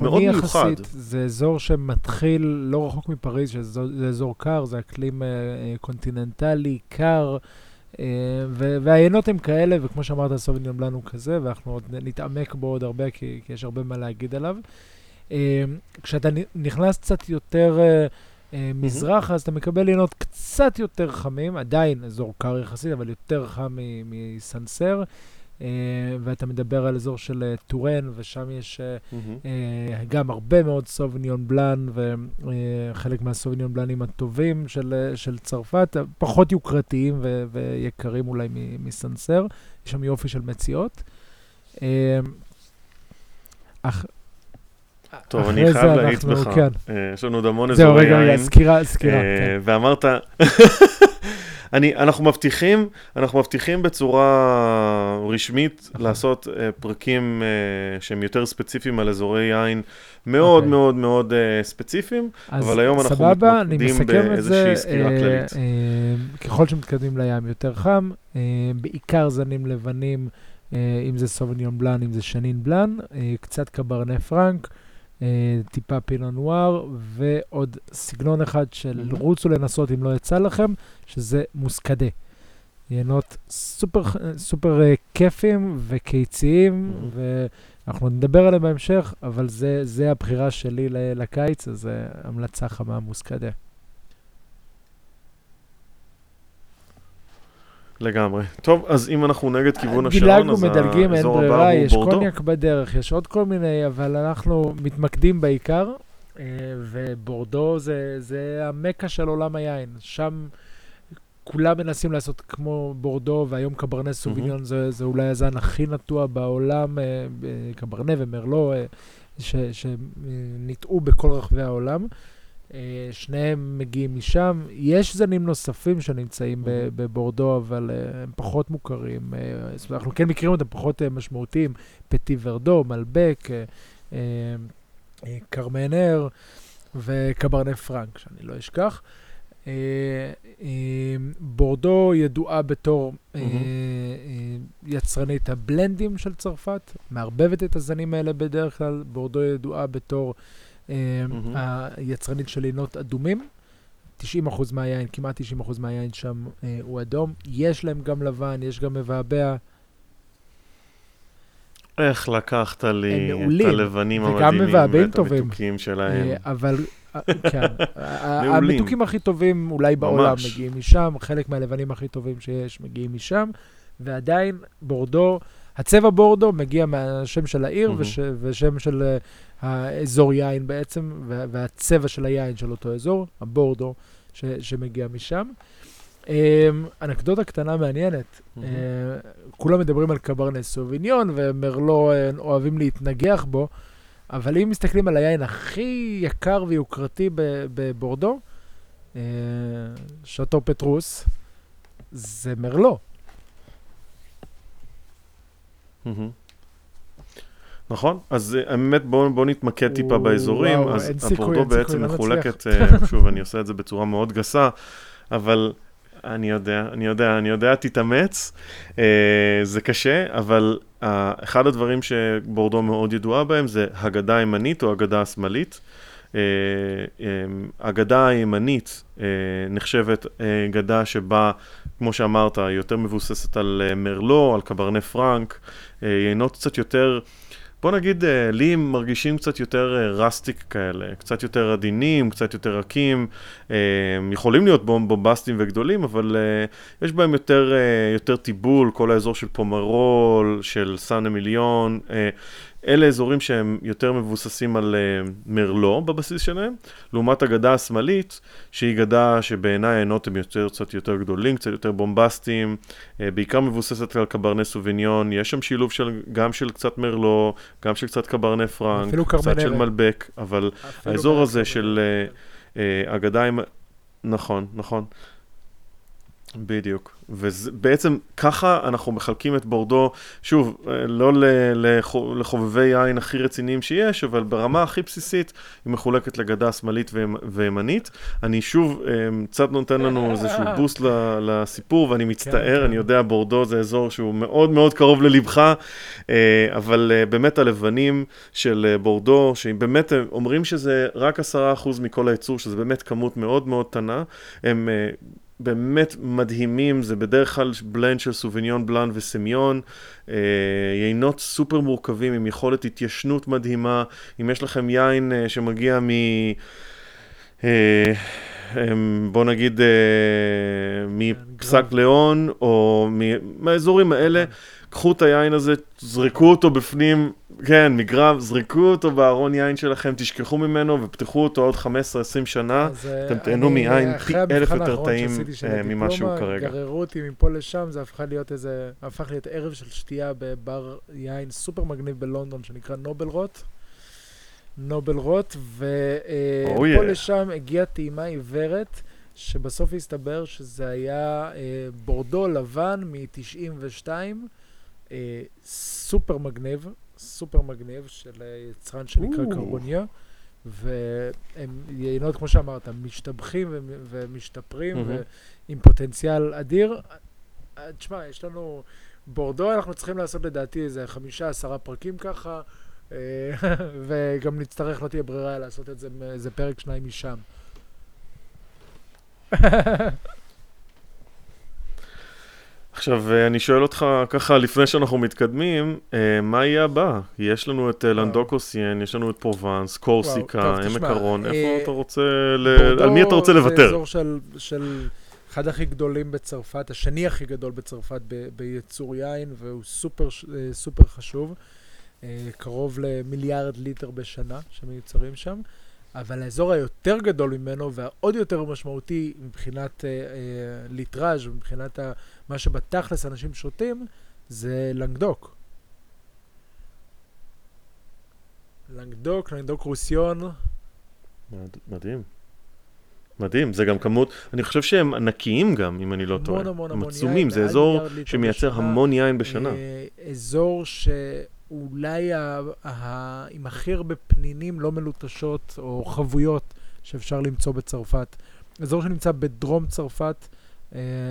מיוחד. זה אזור שמתחיל לא רחוק מפריז, זה אזור קר, זה אקלים קונטיננטלי, קר. אה, והיינות הם כאלה, וכמו שאמרת, סוביניון בלאן הוא כזה, ואנחנו עוד נתעמק בו עוד הרבה, כי, כי יש הרבה מה להגיד עליו. אה, כשאתה נכנס קצת יותר אה, מזרח, אז אתה מקבל יינות קצת יותר חמים, עדיין אזור קר יחסית, אבל יותר חם מסנסר. Uh, ואתה מדבר על אזור של uh, טורן, ושם יש גם הרבה מאוד סוביניון בלאן, וחלק מהסוביניון בלאנים הטובים של, של צרפת, פחות יוקרתיים ו- ויקרים אולי מסנסר. יש שם יופי של מציאות. אך... טוב, אני חייב להעיט בך. כן. Uh, יש לנו עוד המון אזורי יין. זהו, רגע, רגע, סקירה, סקירה. Uh, כן. ואמרת... אני, אנחנו מבטיחים, אנחנו מבטיחים בצורה רשמית נכון. לעשות uh, פרקים uh, שהם יותר ספציפיים על אזורי יין, מאוד okay. אוקיי. מאוד מאוד uh, ספציפיים, אבל היום אנחנו סבבה, מתמקדים באיזושהי סקירה uh, כללית. Uh, ככל שמתקדמים לים יותר חם, uh, בעיקר זנים לבנים, uh, אם זה סוביניון בלאן, אם זה שנין בלאן, uh, קצת קברנה פרנק. אה, טיפה פינו נואר, ועוד סגנון אחד של mm-hmm. רוצו לנסות אם לא יצא לכם, שזה מוסקדה. יינות סופר, סופר uh, כיפים וקיציים, mm-hmm. ואנחנו נדבר עליהם בהמשך, אבל זה, זה הבחירה שלי לקיץ, אז uh, המלצה חמה מוסקדה. לגמרי. טוב, אז אם אנחנו נגד כיוון השעון, אז מדלגים, אין ברירה, יש קוניאק בדרך, יש עוד כל מיני, אבל אנחנו מתמקדים בעיקר, אה, ובורדו זה, זה המקה של עולם היין. שם כולם מנסים לעשות כמו בורדו, והיום קברנה סוביניון mm-hmm. זה, זה אולי הזן הכי נטוע בעולם, אה, קברנה ומרלו, אה, שניטעו בכל רחבי העולם. אה, שניהם מגיעים משם. יש זנים נוספים שנמצאים בבורדו, אבל אה, הם פחות מוכרים. אה, אנחנו כן מכירים אותם פחות משמעותיים. פטי ורדו, מלבק, קרמנר וקברנה פרנק, שאני לא אשכח. בורדו ידועה בתור יצרנית הבלנדים של צרפת, מערבבת את הזנים האלה בדרך כלל. בורדו ידועה בתור... mm-hmm. היצרנית של עינות אדומים. 90% מהיין, כמעט 90% מהיין שם אה, הוא אדום. יש להם גם לבן, יש גם מבעבע. איך לקחת לי את הלבנים המדהימים ואת המתוקים שלהם. אה, אבל, אה, כן, המתוקים הכי טובים אולי בעולם ממש. מגיעים משם, חלק מהלבנים הכי טובים שיש מגיעים משם, ועדיין בורדו, הצבע בורדו מגיע מהשם של העיר mm-hmm. וש, ושם של uh, האזור יין בעצם, והצבע של היין של אותו אזור, הבורדו ש, שמגיע משם. Um, אנקדוטה קטנה מעניינת, uh, כולם מדברים על קברנס סוביניון ומרלו uh, אוהבים להתנגח בו, אבל אם מסתכלים על היין הכי יקר ויוקרתי בבורדו, uh, שאטו פטרוס, זה מרלו. Mm-hmm. נכון, אז אה, באמת בואו בוא נתמקד טיפה באזורים, וואו, אז הפורטו בעצם מחולקת, uh, שוב, אני עושה את זה בצורה מאוד גסה, אבל אני יודע, אני יודע, אני יודע, תתאמץ, uh, זה קשה, אבל אחד הדברים שבורדו מאוד ידועה בהם זה הגדה הימנית או הגדה השמאלית. הגדה הימנית נחשבת גדה שבה, כמו שאמרת, היא יותר מבוססת על מרלו, על קברנה פרנק, יינות קצת יותר... בוא נגיד, אה, לי הם מרגישים קצת יותר רסטיק אה, כאלה, קצת יותר עדינים, קצת יותר רכים, אה, יכולים להיות בומבסטיים וגדולים, אבל יש בהם יותר, יותר טיבול, כל האזור של פומרול, של סן אמיליון. אלה אזורים שהם יותר מבוססים על אה, מרלו בבסיס שלהם, לעומת הגדה השמאלית, שהיא גדה שבעיניי היינות הם יותר, קצת יותר גדולים, קצת יותר בומבסטיים, אה, בעיקר מבוססת על קברנה סוביניון, יש שם שילוב של, גם של קצת מרלו, גם של קצת קברנה פרנק, קצת של מלבק, אבל האזור הזה של uh, הגדה עם... נכון, נכון. בדיוק. ובעצם ככה אנחנו מחלקים את בורדו, שוב, אה, לא לחובבי יין הכי רציניים שיש, אבל ברמה הכי בסיסית היא מחולקת לגדה שמאלית וימנית. אני שוב אה, קצת נותן לנו איזשהו בוסט לסיפור, ואני מצטער, כן, אני כן. יודע, בורדו זה אזור שהוא מאוד מאוד קרוב ללבך, אה, אבל באמת הלבנים של בורדו, שבאמת אומרים שזה רק עשרה אחוז מכל הייצור, שזה באמת כמות מאוד מאוד קטנה, הם... באמת מדהימים, זה בדרך כלל בלנד של סוביניון בלאן וסמיון, אה, יינות סופר מורכבים עם יכולת התיישנות מדהימה, אם יש לכם יין אה, שמגיע מ... אה, בוא נגיד מפסק ליאון, או מהאזורים האלה, קחו את היין הזה, זרקו אותו בפנים כן, מגרב, זרקו אותו בארון יין שלכם, תשכחו ממנו ופתחו אותו עוד 15-20 שנה, אה, אתם תהנו מיין פי אלף יותר טעים אה, ממה שהוא כרגע. גררו אותי מפה לשם, זה הפך להיות איזה, הפך להיות ערב של שתייה בבר יין סופר מגניב בלונדון, שנקרא נובל רוט. נובל רוט, ומפה oh, yeah. לשם הגיעה טעימה עיוורת, שבסוף הסתבר שזה היה אה, בורדו לבן מ-92, סופר מגניב, סופר מגניב של יצרן שנקרא קרבוניה, והם יינות, כמו שאמרת, משתבחים ומשתפרים. ועם פוטנציאל אדיר. תשמע, יש לנו... בורדו, אנחנו צריכים לעשות לדעתי איזה חמישה, עשרה פרקים ככה, אה, וגם נצטרך, לא תהיה ברירה לעשות את זה, איזה פרק שניים משם. עכשיו, אה, אני שואל אותך ככה, לפני שאנחנו מתקדמים, אה, מה יהיה הבא? יש לנו את אה, לנגדוק רוסיון, יש לנו את פרובנס, קורסיקה, עמק הרון, איפה אתה רוצה, על מי אתה רוצה לוותר? זה אזור של אחד הכי גדולים בצרפת, השני הכי גדול בצרפת בייצור יין, והוא סופר חשוב. קרוב למיליארד ליטר בשנה שמיוצרים שם. אבל האזור היותר גדול ממנו והעוד יותר משמעותי מבחינת אה, אה, ליטראז' ומבחינת מה שבתכלס אנשים שותים, זה לנגדוק. לנגדוק, לנגדוק רוסיון. מדהים. מדהים, זה גם כמות, אני חושב שהם ענקיים גם, אם אני לא טועה. המון המון המון יין. עצומים, זה אזור שמייצר המון יין בשנה. אה, אזור ש... אולי ה, ה, עם הכי הרבה פנינים לא מלוטשות או חבויות שאפשר למצוא בצרפת. אזור שנמצא בדרום צרפת,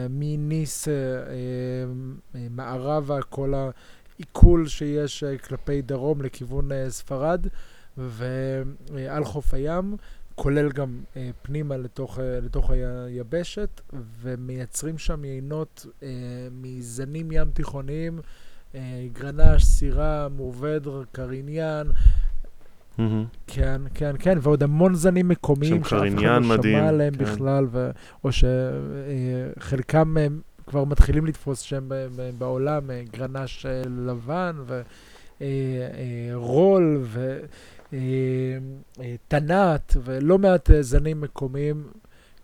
מניס אה, אה, מערבה, כל העיכול שיש אה, כלפי דרום לכיוון אה, ספרד, ועל חוף הים. כולל גם אה, פנימה לתוך, אה, לתוך היבשת, ומייצרים שם יינות אה, מזנים ים תיכוניים אה, גרנש, סירה, מורוודר, קריניאן. כן, כן, כן, ועוד המון זנים מקומיים שאף אחד לא שמע עליהם כן. בכלל, ו... או שחלקם אה, כבר מתחילים לתפוס שם בעולם, אה, גרנש לבן ורול וטנת ולא מעט זנים מקומיים,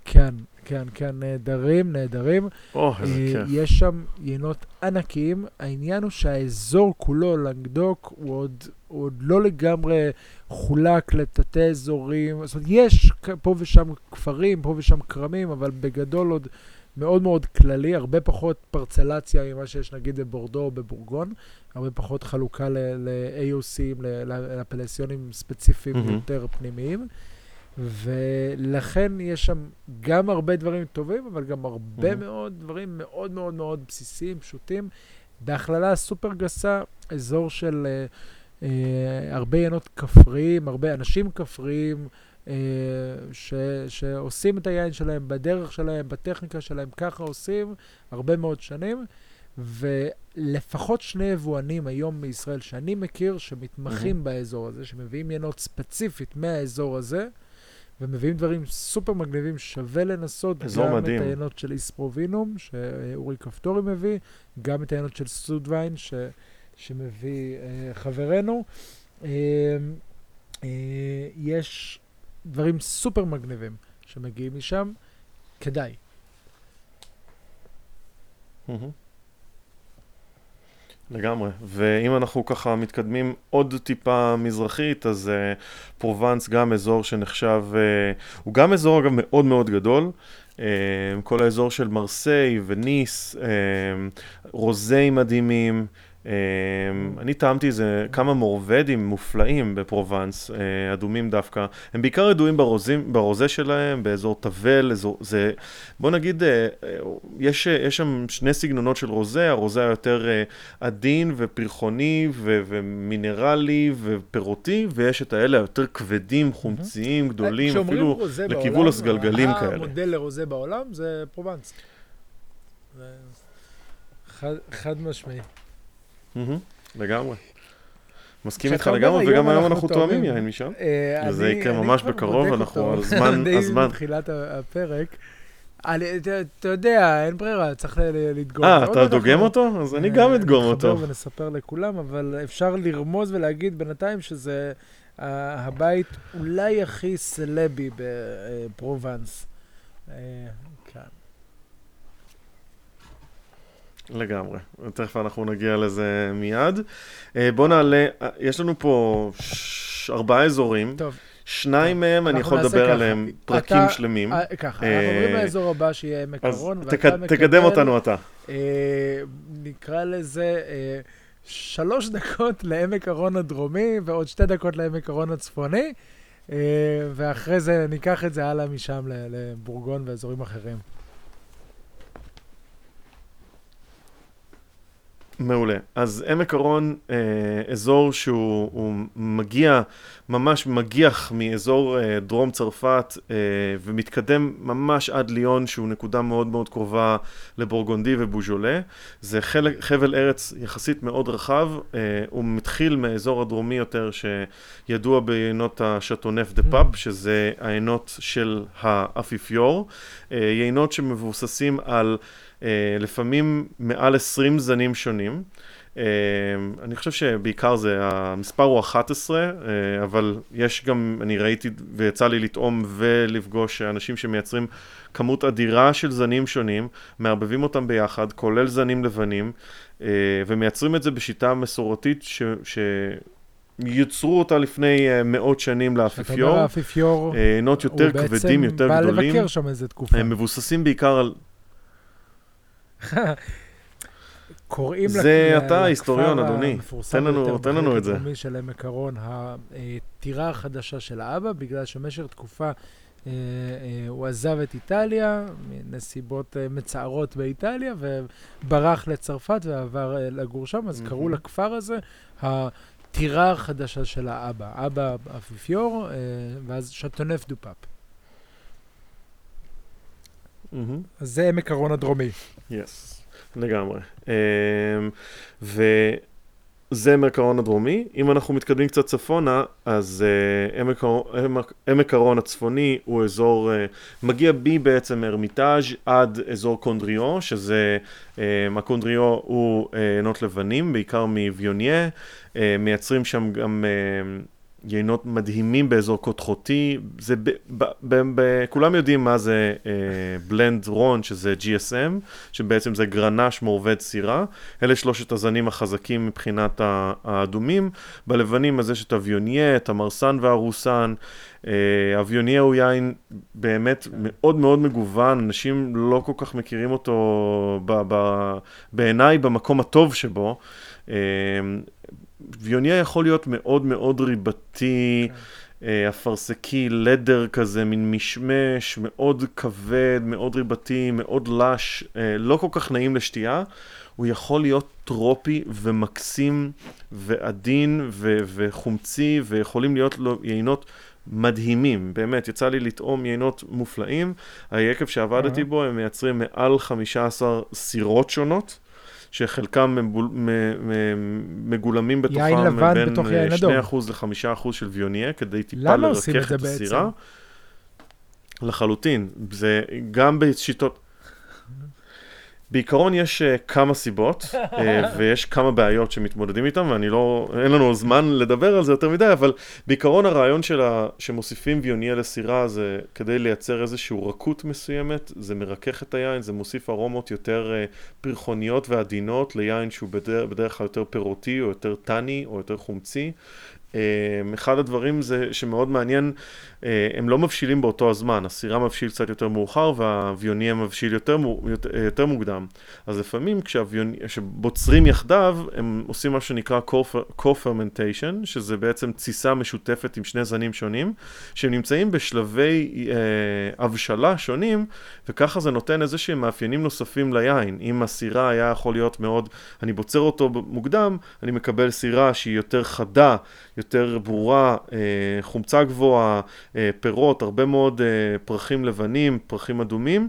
כן, כן, כן, נהדרים, נהדרים. או, oh, איזה כיף. יש שם יינות ענקיים. העניין הוא שהאזור כולו, לנגדוק, הוא עוד, הוא עוד לא לגמרי חולק לתתי אזורים. זאת אומרת, יש פה ושם כפרים, פה ושם כרמים, אבל בגדול עוד מאוד מאוד כללי, הרבה פחות פרצלציה ממה שיש נגיד בבורדו או בבורגון, הרבה פחות חלוקה ל-AOCים, לפלסיונים ספציפיים mm-hmm. יותר פנימיים. ולכן יש שם גם הרבה דברים טובים, אבל גם הרבה mm-hmm. מאוד דברים מאוד מאוד מאוד בסיסיים, פשוטים. בהכללה סופר גסה, אזור של uh, uh, הרבה עיינות כפריים, הרבה אנשים כפריים, ש, שעושים את היין שלהם בדרך שלהם, בטכניקה שלהם, ככה עושים הרבה מאוד שנים. ולפחות שני יבואנים היום בישראל שאני מכיר, שמתמחים mm-hmm. באזור הזה, שמביאים ינות ספציפית מהאזור הזה, ומביאים דברים סופר מגניבים, שווה לנסות גם מדהים. את היינות של איספרובינום, שאורי כפתורי מביא, גם את היינות של סודווין, ש... שמביא אה, חברנו. אה, אה, יש דברים סופר מגניבים שמגיעים משם, כדאי. לגמרי, ואם אנחנו ככה מתקדמים עוד טיפה מזרחית, אז uh, פרובנס גם אזור שנחשב, uh, הוא גם אזור אגב מאוד מאוד גדול, uh, כל האזור של מרסיי וניס, uh, רוזי מדהימים, אני טעמתי איזה כמה מורבדים מופלאים בפרובנס, אה, אדומים דווקא. הם בעיקר ידועים ברוזים, ברוזה שלהם, באזור תבל, אזור, זה, בוא נגיד, אה, אה, יש, יש שם שני סגנונות של רוזה, הרוזה היותר עדין ופרחוני ו, ומינרלי ופירותי, ויש את האלה היותר כבדים, חומציים, גדולים, אפילו לכיוון הסגלגלים כאלה. המודל לרוזה בעולם זה פרובנס. חד, חד משמעי. לגמרי. מסכים איתך לגמרי, וגם היום אנחנו תואמים יין משם. אה, וזה יקרה ממש בקרוב, אנחנו על זמן, הזמן. בתחילת הפרק. אתה יודע, אין ברירה, צריך לדגום. אה, אתה דוגם אותו? אז אני גם אדגום אותו. נחבר ונספר לכולם, אבל אפשר לרמוז ולהגיד בינתיים שזה הבית אולי הכי סלבי בפרובנס. אה, לגמרי, תכף אנחנו נגיע לזה מיד. אה, בוא נעלה, אה, יש לנו פה ש... ארבעה אזורים. טוב. שניים מהם אני יכול לדבר עליהם פרקים אתה, שלמים. אה, ככה, אנחנו עוברים לאזור הבא שיהיה עמק הרון. אז תק, תקדם אותנו אתה. נקרא לזה שלוש דקות לעמק הרון הדרומי ועוד שתי דקות לעמק הרון הצפוני, ואחרי זה ניקח את זה הלאה משם לבורגון ואזורים אחרים. מעולה. אז עמק הרון, אה, אזור שהוא מגיע, ממש מגיח מאזור אה, דרום צרפת אה, ומתקדם ממש עד ליון, שהוא נקודה מאוד מאוד קרובה לבורגונדי ובוז'ולה. זה חלק, חבל ארץ יחסית מאוד רחב, אה, הוא מתחיל מהאזור הדרומי יותר שידוע בעינות השטונף דה פאפ, mm. שזה העינות של האפיפיור. אה, יינות שמבוססים על... אה, לפעמים מעל 20 זנים שונים. Uh, אני חושב שבעיקר זה, המספר הוא 11, uh, אה, אבל יש גם, אני ראיתי ויצא לי לטעום ולפגוש אנשים שמייצרים כמות אדירה של זנים שונים, מערבבים אותם ביחד, כולל זנים לבנים, ומייצרים את זה בשיטה מסורתית ש... ש... יצרו אותה לפני מאות שנים לאפיפיור. אתה אומר האפיפיור, עינות יותר כבדים, יותר גדולים. הוא בעצם בא לבקר שם איזה תקופה. הם מבוססים בעיקר על קוראים זה אתה ההיסטוריון, אדוני. תן לנו, תן לנו את זה. המפורסם של עמק הרון, הטירה החדשה של האבא, בגלל שבמשך תקופה אה, אה, הוא עזב את איטליה, מנסיבות אה, מצערות באיטליה, וברח לצרפת ועבר לגור שם, אז קראו לכפר הזה הטירה החדשה של האבא. אבא אפיפיור, ואז שטונף דו פאפ. אז זה עמק הרון הדרומי. יס, לגמרי. Um, וזה עמק הרון הדרומי. אם אנחנו מתקדמים קצת צפונה, אז uh, עמק, הרון הצפוני הוא אזור, uh, מגיע בי בעצם הרמיטאז' עד אזור קונדריו, שזה, uh, הקונדריו הוא עינות לבנים, בעיקר מוויוניה. Uh, מייצרים שם גם... Uh, יינות מדהימים באזור קודחותי, זה ב, ב, ב, ב, כולם יודעים מה זה בלנד uh, רון, שזה GSM, שבעצם זה גרנש מעובד סירה, אלה שלושת הזנים החזקים מבחינת האדומים, בלבנים אז יש את אביוניה, את המרסן והרוסן, uh, אביוניה הוא יין באמת מאוד מאוד מגוון, אנשים לא כל כך מכירים אותו ב, ב, בעיניי במקום הטוב שבו. ויוניה יכול להיות מאוד מאוד ריבתי, כן. אה, אפרסקי, לדר כזה, מין משמש, מאוד כבד, מאוד ריבתי, מאוד לש, אה, לא כל כך נעים לשתייה. הוא יכול להיות טרופי ומקסים ועדין ו- וחומצי, ויכולים להיות לו יינות מדהימים, באמת, יצא לי לטעום יינות מופלאים. היקב שעבדתי. בו, הם מייצרים מעל 15 סירות שונות. שחלקם מגולמים בתוכם בין בתוך יין אדום. 2% ל-5% של ויוניה, כדי טיפה לרכך את הסירה. לחלוטין. זה גם בשיטות... בעיקרון יש uh, כמה סיבות, uh, ויש כמה בעיות שמתמודדים איתן, ואני לא, אין לנו זמן לדבר על זה יותר מדי, אבל בעיקרון הרעיון של ה, שמוסיפים ויוניה לסירה זה כדי לייצר איזושהי רכות מסוימת, זה מרכך את היין, זה מוסיף ארומות יותר uh, פרחוניות ועדינות ליין שהוא בדרך, בדרך כלל יותר פירותי, או יותר טני, או יותר חומצי. Um, אחד הדברים זה שמאוד מעניין, uh, הם לא מבשילים באותו הזמן, הסירה מבשיל קצת יותר מאוחר והוויוניה מבשיל יותר, מו- יותר, מוקדם. אז לפעמים כשבוצרים יחדיו, הם עושים מה שנקרא co-fermentation, שזה בעצם תסיסה משותפת עם שני זנים שונים, שהם נמצאים בשלבי uh, הבשלה שונים, וככה זה נותן איזה שהם מאפיינים נוספים ליין. אם הסירה היה יכול להיות מאוד, אני בוצר אותו מוקדם, אני מקבל סירה שהיא יותר חדה, ברורה, אה, חומצה גבוהה, אה, פירות, הרבה מאוד אה, פרחים לבנים, פרחים אדומים.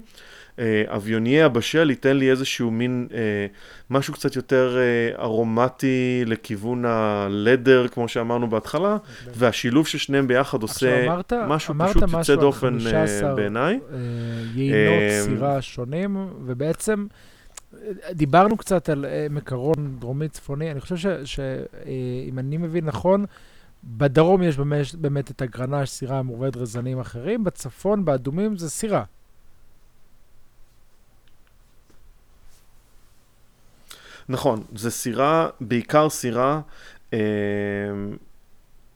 אביוניה הבשל ייתן לי איזשהו מין משהו קצת יותר ארומטי לכיוון הלדר, כמו שאמרנו בהתחלה, והשילוב של שניהם ביחד עושה אמרת- משהו אמרת פשוט משהו יוצא על דופן אה, 15, בעיניי. אה, יינות אה, סירה שונים, ובעצם דיברנו קצת על עמק הרון דרומי-צפוני, אני חושב שאם אני מבין נכון, בדרום יש באמת, את הגרנש, סירה מורבדת רזנים אחרים, בצפון, באדומים, זה סירה. נכון, זה סירה, בעיקר סירה. אה,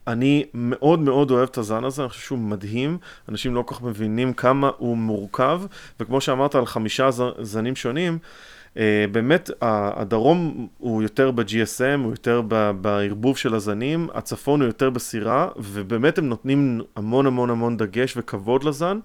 אני מאוד מאוד אוהב את הזן הזה, אני חושב שהוא מדהים, אנשים לא כל כך מבינים כמה הוא מורכב, וכמו שאמרת על חמישה זנים שונים, אה, באמת ה- הדרום הוא יותר ב-GSM, הוא יותר בערבוב של הזנים, הצפון הוא יותר בסירה, ובאמת הם נותנים המון המון המון דגש וכבוד לזן.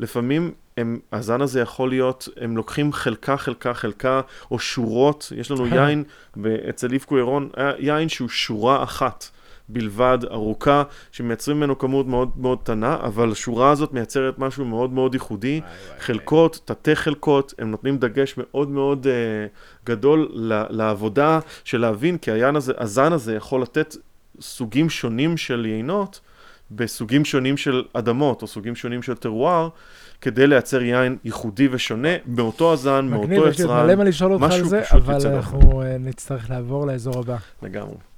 לפעמים הם, הזן הזה יכול להיות, הם לוקחים חלקה, חלקה, חלקה, או שורות, יש לנו יין, ב- אצל איבקו ירון, יין שהוא שורה אחת בלבד, ארוכה, שמייצרים ממנו כמות מאוד מאוד קטנה, אבל השורה הזאת מייצרת משהו מאוד מאוד ייחודי. חלקות, תתי חלקות, הם נותנים דגש מאוד מאוד uh, גדול לעבודה של להבין, כי הזה, הזן הזה יכול לתת סוגים שונים של יינות בסוגים שונים של אדמות, או סוגים שונים של טרואר, כדי לייצר יין ייחודי ושונה, מאותו הזן, מגניב, מאותו יש לי עוד מלא יצרן, מה לשאול אותך על משהו זה, פשוט אבל. אנחנו אה, נצטרך לעבור לאזור הבא. לגמרי.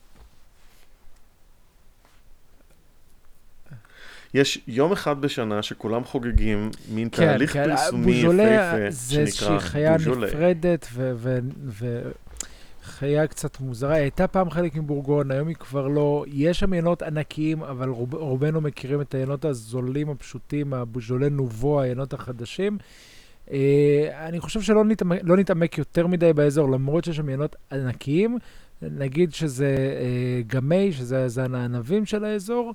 יש יום אחד בשנה שכולם חוגגים מין כן, תהליך כן, פרסומי בוז'ולה יפהפה, זה איזושהי שנקרא חיה בוז'ולה. נפרדת, ו- ו- ו- חיה קצת מוזרה. היא הייתה פעם חלק מבורגון, היום היא כבר לא. יש שם יינות ענקיים, אבל רוב, רובנו מכירים את היינות הזולים הפשוטים, הבוז'ולה נובו, היינות החדשים. אה, אני חושב שלא נתעמק, לא נתעמק יותר מדי באזור, למרות שיש שם יינות ענקיים. נגיד שזה אה, גמי, שזה הזן הענבים של האזור,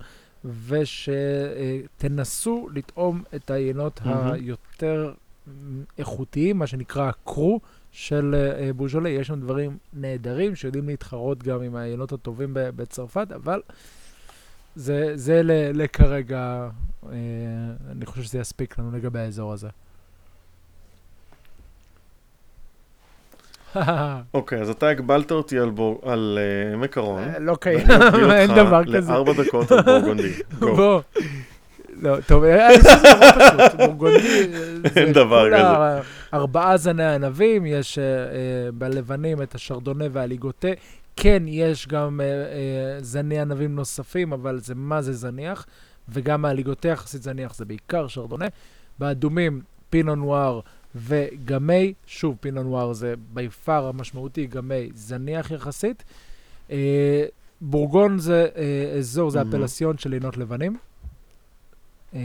ושתנסו לטעום את היינות מהמם. היותר איכותיים, מה שנקרא הקרו של אה, בוז'ולה. יש שם דברים נהדרים שיודעים להתחרות גם עם היינות הטובים בצרפת, אבל זה, זה לכרגע, אה, אני חושב שזה יספיק לנו לגבי האזור הזה. אוקיי, אז אתה הגבלת אותי על בור- על אה, עמק הרון. לא קיים, אין דבר כזה. לארבע דקות על בורגונדי. גו. בוא. לא, טוב, אני חושב שזה נורא פשוט. בורגונדי, אין דבר כולה ארבעה זני ענבים, יש אה, אה, בלבנים את השרדונה והליגוטה. כן, יש גם אה, אה, זני ענבים נוספים, אבל זה מה זה זניח, וגם הליגוטה יחסית זניח, זה בעיקר שרדונה. באדומים, פינו נואר וגמי, שוב, פינו נואר זה בי פאר המשמעותי, גמי זניח יחסית. אה, בורגון זה אה, אזור, זה מהמם. הפלסיון של עינות לבנים. אה,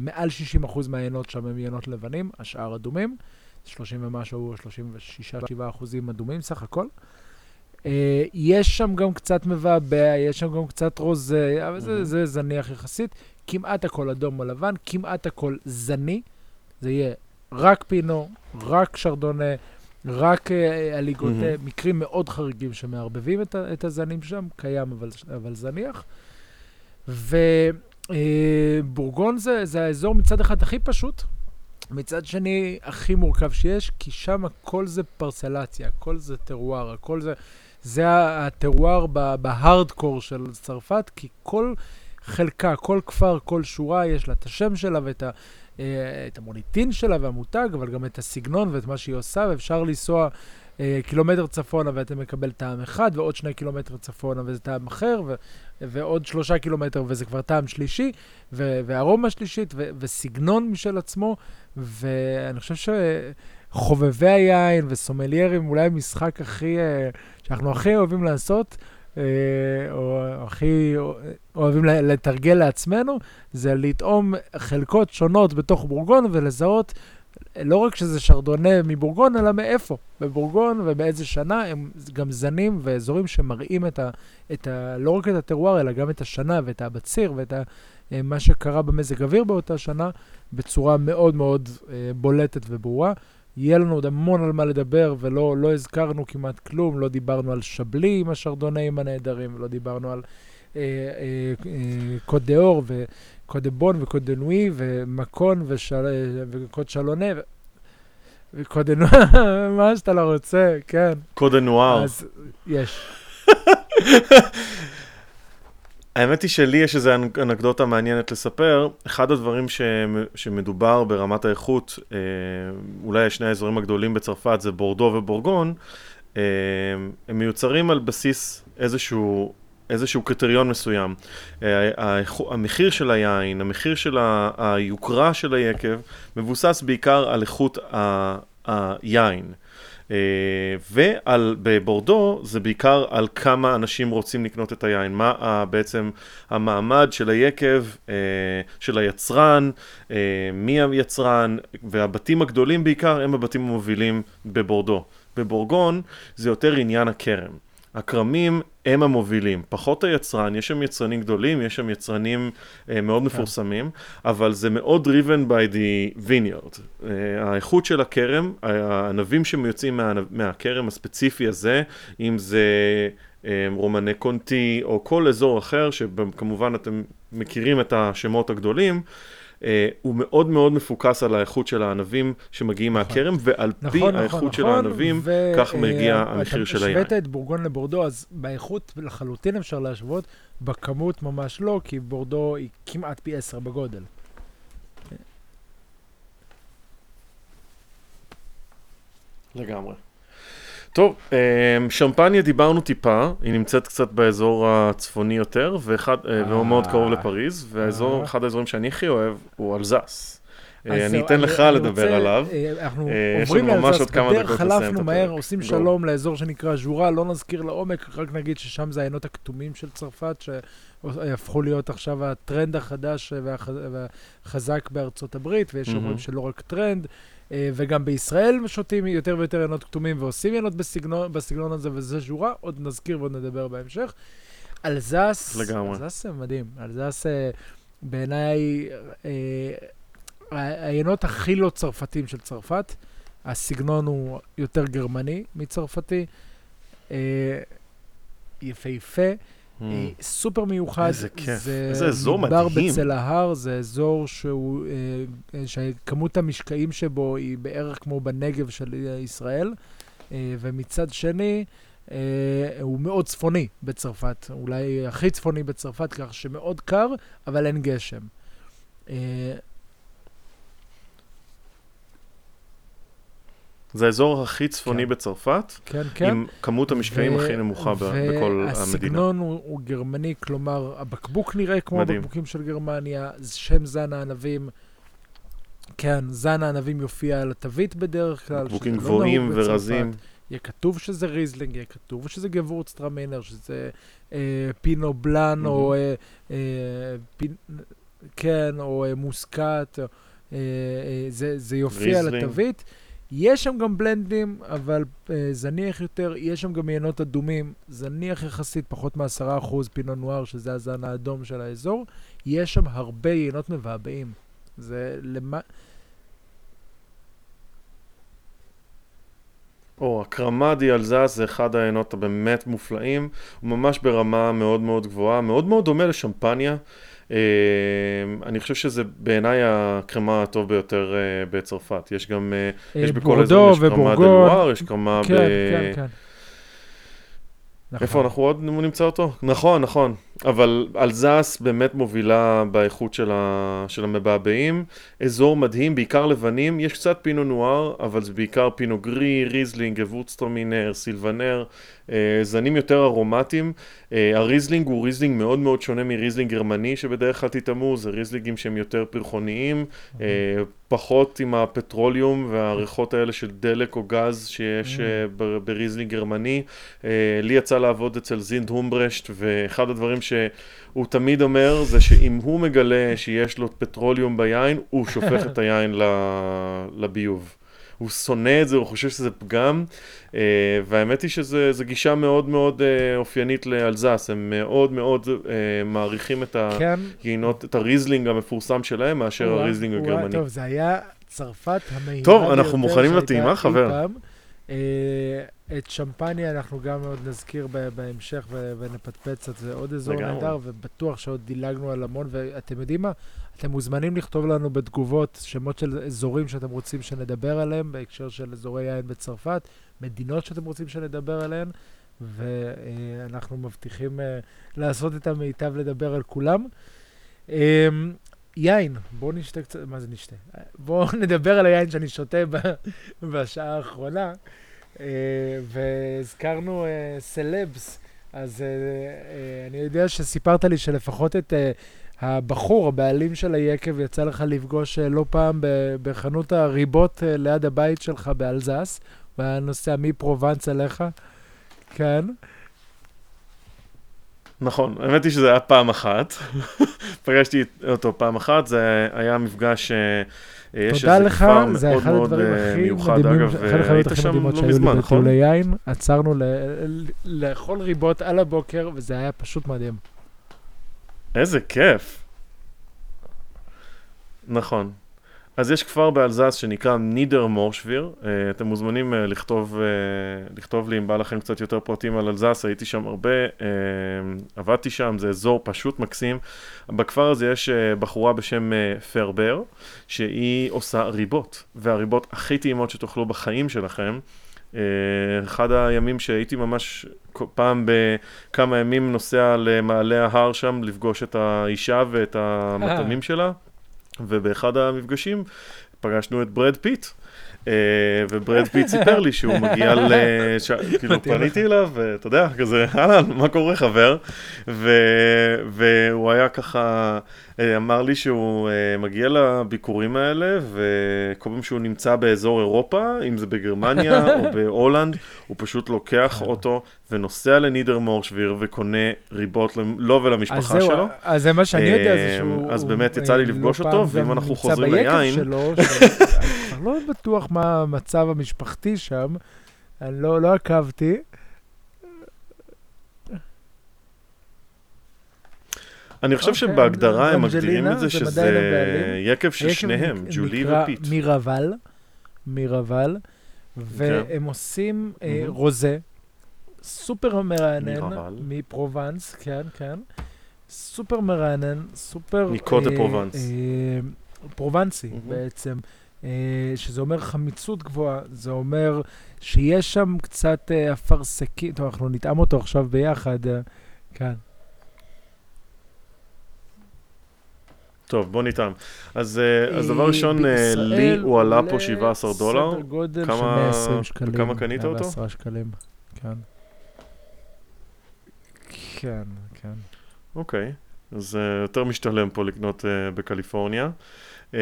מעל 60% מהעיינות שם הם עיינות לבנים, השאר אדומים. 30 ומשהו, 36-7 אחוזים אדומים סך הכל. אה, יש שם גם קצת מבעבע, יש שם גם קצת רוזה, אבל זה, מהמם. זה זניח יחסית. כמעט הכל אדום או לבן, כמעט הכל זני. זה יהיה רק פינו, רק שרדונה, רק אה, הליגוטה, מהמם. מקרים מאוד חריגים שמערבבים את, את הזנים שם, קיים אבל, אבל זניח. אה, בורגון זה, זה האזור מצד אחד הכי פשוט, מצד שני הכי מורכב שיש, כי שם הכל זה פרסלציה, הכל זה טרואר, הכל זה... זה הטרואר בהארדקור של צרפת, כי כל חלקה, כל כפר, כל שורה, יש לה את השם שלה ואת ה, אה, את המוניטין שלה והמותג, אבל גם את הסגנון ואת מה שהיא עושה, ואפשר לנסוע אה, קילומטר צפונה ואתה מקבל טעם אחד, ועוד שני קילומטר צפונה וזה טעם אחר, ו, ועוד שלושה קילומטר וזה כבר טעם שלישי, ו, וארומה שלישית, ו, וסגנון משל עצמו, ואני חושב שחובבי היין וסומליירים, אולי המשחק הכי, אה, שאנחנו הכי אוהבים לעשות, אה, או הכי אוהבים לתרגל לעצמנו, זה לטעום חלקות שונות בתוך בורגון ולזהות לא רק שזה שרדונה מבורגון, אלא מאיפה. בבורגון ובאיזה שנה הם גם זנים ואזורים שמראים את ה, את ה... לא רק את הטרואר, אלא גם את השנה ואת הבציר ואת ה, אה, מה שקרה במזג אוויר באותה שנה, בצורה מאוד מאוד אה, בולטת וברורה. יהיה לנו עוד המון על מה לדבר, ולא לא הזכרנו כמעט כלום, לא דיברנו על שבלי עם השרדונאים הנהדרים, ולא דיברנו על אה, אה, אה, קוט ד'אור וקוט דה בון וקוט דה נואי ומקון ושל, וקוט שלונז. וקוט ד'אור, מה שאתה לא רוצה, כן. קוט ד'אור. אז יש. האמת היא שלי יש איזו אנקדוטה מעניינת לספר. אחד הדברים ש... שמדובר ברמת האיכות, אה, אולי שני האזורים הגדולים בצרפת זה בורדו ובורגון, אה, הם מיוצרים על בסיס איזשהו, איזשהו קריטריון מסוים. אה, המחיר של היין, המחיר של היוקרה של היקב, מבוסס בעיקר על איכות היין. אה, ועל בבורדו זה בעיקר על כמה אנשים רוצים לקנות את היין, מה בעצם המעמד של היקב, אה, של היצרן, אה, מי היצרן, והבתים הגדולים בעיקר הם הבתים המובילים בבורדו. בבורגון זה יותר עניין הכרם. הכרמים הם המובילים, פחות היצרן, יש שם יצרנים גדולים, יש שם יצרנים uh, מאוד כן. מפורסמים, אבל זה מאוד driven by the vineyard. Uh, האיכות של הכרם, הענבים שמיוצאים מה, מהכרם הספציפי הזה, אם זה um, רומני קונטי או כל אזור אחר, שכמובן אתם מכירים את השמות הגדולים, Uh, הוא מאוד מאוד מפוקס על האיכות של הענבים שמגיעים נכון. מהכרם, ועל נכון, פי נכון, האיכות נכון, של הענבים, ו- כך מגיע uh, המחיר של היין. אתה השווית את בורגון לבורדו, אז באיכות לחלוטין אפשר להשוות, בכמות ממש לא, כי בורדו היא כמעט פי עשר בגודל. לגמרי. טוב, אמ, שמפניה דיברנו טיפה, היא נמצאת קצת באזור הצפוני יותר, ואחד, אה, והוא מאוד קרוב אה. לפריז, והאזור, אחד האזורים שאני הכי אוהב הוא אלזס. אה, אני אתן לך לדבר עליו. אנחנו עוברים לאלזס, בדרך חלפנו מהר, עושים שלום לאזור שנקרא ז'ורה, לא נזכיר לעומק, רק נגיד ששם זה היינות הכתומים של צרפת, שהפכו להיות עכשיו הטרנד החדש והחזק בארצות הברית, ויש אומרים שלא רק טרנד. אה, וגם בישראל שותים יותר ויותר יינות כתומים ועושים יינות בסגנון, בסגנון הזה, וזה ז'ורה, עוד נזכיר ועוד נדבר בהמשך. אלזס, לגמרי. אלזס מדהים. אלזס אה, בעיניי אה, העיינות הכי לא צרפתיים של צרפת. הסגנון הוא יותר גרמני מצרפתי. יפהפה. Mm. סופר מיוחד. איזה כיף, איזה אזור מדהים. מדבר בצל ההר, זה אזור שהוא, אה, שכמות המשקעים שבו היא בערך כמו בנגב של ישראל, אה, ומצד שני, הוא מאוד צפוני בצרפת, אולי הכי צפוני בצרפת, כך שמאוד קר, אבל אין גשם. זה האזור הכי צפוני כן. בצרפת, כן, כן. עם כמות המשקעים ו- הכי נמוכה ו- בכל המדינה. והסגנון הוא, הוא גרמני, כלומר, הבקבוק נראה כמו מדהים. הבקבוקים של גרמניה, שם זן הענבים, כן, זן הענבים יופיע על התווית בדרך כלל. בקבוקים לא גבוהים לא ורזים. יהיה כתוב שזה ריזלינג, יהיה כתוב שזה גבורצטרמינר, שזה אה, פינו בלאן, אהמ. או אה, אה, פין, כן, או אה, מוסקת, אה, אה, זה, זה יופיע ריזלינג. על התווית. יש שם גם בלנדים, אבל אה, זניח יותר, יש שם גם יינות אדומים, זניח יחסית, פחות מ-10% פינו נואר, שזה הזן האדום של האזור. יש שם הרבה יינות מבעבעים. זה למה... או, הקרמדי אלזס זה אחד העיינות הבאמת מופלאים, הוא ממש ברמה מאוד מאוד גבוהה, מאוד מאוד דומה לשמפניה. אה, אני חושב שזה בעיניי הקרמה הטוב ביותר אה, בצרפת. יש גם, אה, יש בכל אזור, יש קרמה דלואר, יש קרמה כן, ב... כן, כן. איפה נכון. אנחנו עוד נמצא אותו? נכון, נכון. אבל אלזס באמת מובילה באיכות של, ה... של המבעבעים. אזור מדהים, בעיקר לבנים. יש קצת פינו נואר, אבל זה בעיקר פינו גרי, ריזלינג, גבורצטרמינר, סילבנר. אה, זנים יותר ארומטיים. אה, הריזלינג הוא ריזלינג מאוד מאוד שונה מריזלינג גרמני שבדרך כלל תטעמו, זה ריזלינגים שהם יותר פרחוניים, אה, פחות עם הפטרוליום והריחות האלה של דלק או גז שיש ב- בריזלינג גרמני. לי יצא לעבוד אצל זינד הומברכט, ואחד הדברים שהוא תמיד אומר זה שאם הוא מגלה שיש לו פטרוליום ביין, הוא שופך את היין לביוב. הוא שונא את זה, הוא חושב שזה פגם, אה, והאמת היא שזו גישה מאוד מאוד אה, אופיינית לאלזס, הם מאוד מאוד אה, מעריכים את כן. היינות, את הריזלינג המפורסם שלהם מאשר הריזלינג הגרמני. טוב, זה היה צרפת המהירה טוב, ביותר אנחנו מוכנים לטעימה, חבר? את שמפניה אנחנו גם עוד נזכיר בהמשך ונפטפט קצת, זה עוד אזור. נהדר, ובטוח שעוד דילגנו על המון, ואתם יודעים מה? אתם מוזמנים לכתוב לנו בתגובות שמות של אזורים שאתם רוצים שנדבר עליהם, בהקשר של אזורי יין בצרפת, מדינות שאתם רוצים שנדבר עליהן, ואנחנו מבטיחים אה, לעשות את המיטב לדבר על כולם. אה, יין, בואו נשתה קצת, מה זה נשתה? בואו נדבר על היין שאני שותה בשעה האחרונה. אה, והזכרנו אה, סלבס, אז אה, אני יודע שסיפרת לי שלפחות את הבחור, הבעלים של היקב, יצא לך לפגוש לא פעם בחנות הריבות ליד הבית שלך באלזס, הוא נוסע מפרובנס אליך, כן. נכון, האמת היא שזה היה פעם אחת. פגשתי אותו פעם אחת, זה היה מפגש, יש תודה איזה לך, זה אחד הדברים אה, הכי מדהימים, אחד החוויות היית הכי מדהימות לא שהיו לי מזמן, נכון? בטיולי יין. עצרנו ל- ל- לאכול ריבות על הבוקר, וזה היה פשוט מדהים. איזה כיף. נכון. אז יש כפר באלזס שנקרא נידר מורשביר, uh, אתם מוזמנים uh, לכתוב, uh, לכתוב לי אם בא לכם קצת יותר פרטים על אלזס, הייתי שם הרבה, עבדתי שם, זה אזור פשוט מקסים. בכפר הזה יש בחורה בשם פרבר, שהיא עושה ריבות, והריבות הכי טעימות שתאכלו בחיים שלכם. אחד הימים שהייתי ממש פעם בכמה ימים נוסע למעלה להר שם לפגוש את האישה ואת המטעמים שלה, ובאחד המפגשים פגשנו את ברד פיט. אה, וברד פיט סיפר לי שהוא מגיע ל... ש... כאילו פניתי אליו, ואתה יודע, כזה, אהלן, מה קורה חבר? ו... והוא היה ככה, אה, אמר לי שהוא אה, מגיע לביקורים האלה, וכל פעם שהוא נמצא באזור אירופה, אם זה בגרמניה או בהולנד, הוא פשוט לוקח אוטו ונוסע לנידרמורשוויר וקונה ריבות לו ולמשפחה אז זהו, שלו. אז זה מה שאני יודע, זה שהוא... אז באמת יצא לי לפגוש לא אותו, ואם אנחנו חוזרים ליין- כבר לא בטוח מה המצב המשפחתי שם, אני לא לא עקבתי. אני חושב אוקיי, שבהגדרה הם מגדירים את זה זה שזה. יקב של שניהם, ג'ולי נקרא ופיט. מירוואל, מירוואל, והם עושים אה. רוזה, סופר מרענן. מפרובנס, כן, כן, סופר מרענן, סופר... דה אה, פרובנס. אה, פרובנסי. בעצם, שזה אומר חמיצות גבוהה, זה אומר שיש שם קצת אה, אפרסקים, טוב, אנחנו נטעם אותו עכשיו ביחד, אה, כן. טוב, בוא נטעם. אז אה, אז דבר אה, ראשון, אה, לי הוא עלה פה עולה 17 דולר. סדר גודל של כמה- 120 שקלים. בכמה קנית אותו? 110 שקלים, כן. כן, כן. אוקיי, אז אה, יותר משתלם פה לקנות אה, בקליפורניה. אה,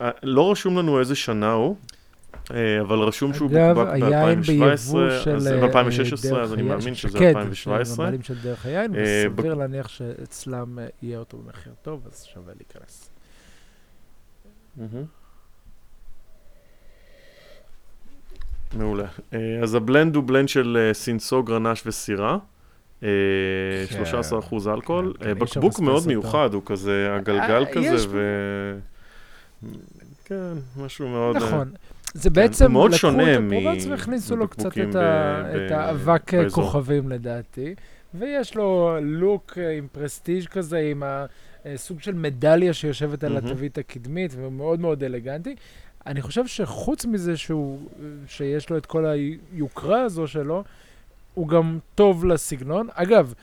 אה, לא רשום לנו איזה שנה הוא, אה, אבל רשום שהוא בוקבק ביבוא ב-2017, של... אז אה, ב-2016, דרך אז אני מאמין שזה שקד, 2017. הבעלים של דרך היין, אה, וסביר להניח שאצלם אה, יהיה אותו במחיר טוב, אז שווה להיכנס. מעולה. אה, אז הבלנד הוא בלנד של אה, סינסו, גרנש וסירה. אה, כן, 13 אחוז אלכוהול. כן, אה, כן, בקבוק מאוד. מיוחד, הוא כזה הגלגל אה, כזה, יש- ו... כן, משהו מאוד... נכון. זה בעצם, מאוד לקחו את הפרובנס מ- והכניסו לו קצת את האבק. כוכבים לדעתי. ויש לו לוק עם פרסטיג' כזה, עם הסוג של מדליה שיושבת על. התווית הקדמית, ומאוד מאוד אלגנטי. אני חושב שחוץ מזה שהוא, שיש לו את כל היוקרה הזו שלו, הוא גם טוב לסגנון. אגב,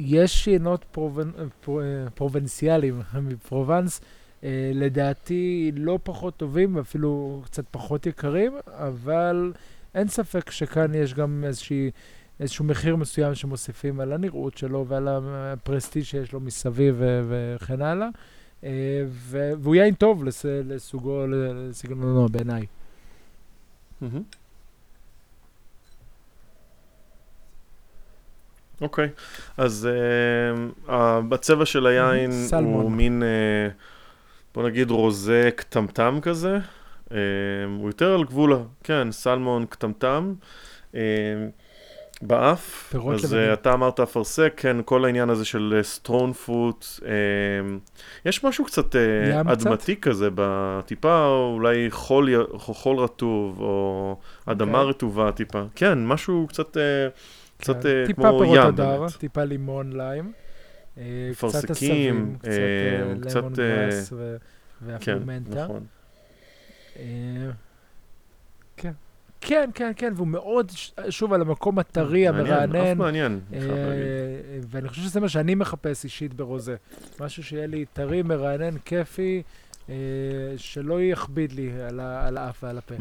יש יינות פרובנ... פר... פרובנציאליים מפרובנס, אה, לדעתי לא פחות טובים, אפילו קצת פחות יקרים, אבל אין ספק שכאן יש גם איזושהי, איזשהו מחיר מסוים שמוסיפים על הנראות שלו ועל הפרסטיג' שיש לו מסביב. וכן הלאה. אה. והוא יין טוב לס... לסוגו, לסגנונו בעיניי. מהמם. אוקיי, אז uh, הצבע של היין סלמון. הוא מין, uh, בוא נגיד רוזה קטמטם כזה. Uh, הוא יותר על גבול, ה- כן, סלמון קטמטם. Uh, באף, אז לבנים. אתה אמרת אפרסק, כן, כל העניין הזה של סטרון פוט, uh, יש משהו קצת ים קצת? אדמתי כזה, בטיפה אולי חול, חול רטוב, או אדמה אוקיי. רטובה טיפה, כן, משהו קצת, uh, קצת כן. טיפה כמו פירות ים הדר, באמת. טיפה לימון ליים. אה, קצת אפרסקים, עשבים, קצת אה, למון קצת, ו- כן, ואפילו מנטה. כן. כן, כן, כן, והוא מאוד, שוב, על המקום הטרי, מעניין, המרענן. אף מעניין, אני חייב להגיד. ואני חושב שזה מה שאני מחפש אישית ברוזה. משהו שיהיה לי טרי, מרענן, כיפי, שלא יכביד לי על האף ועל הפה.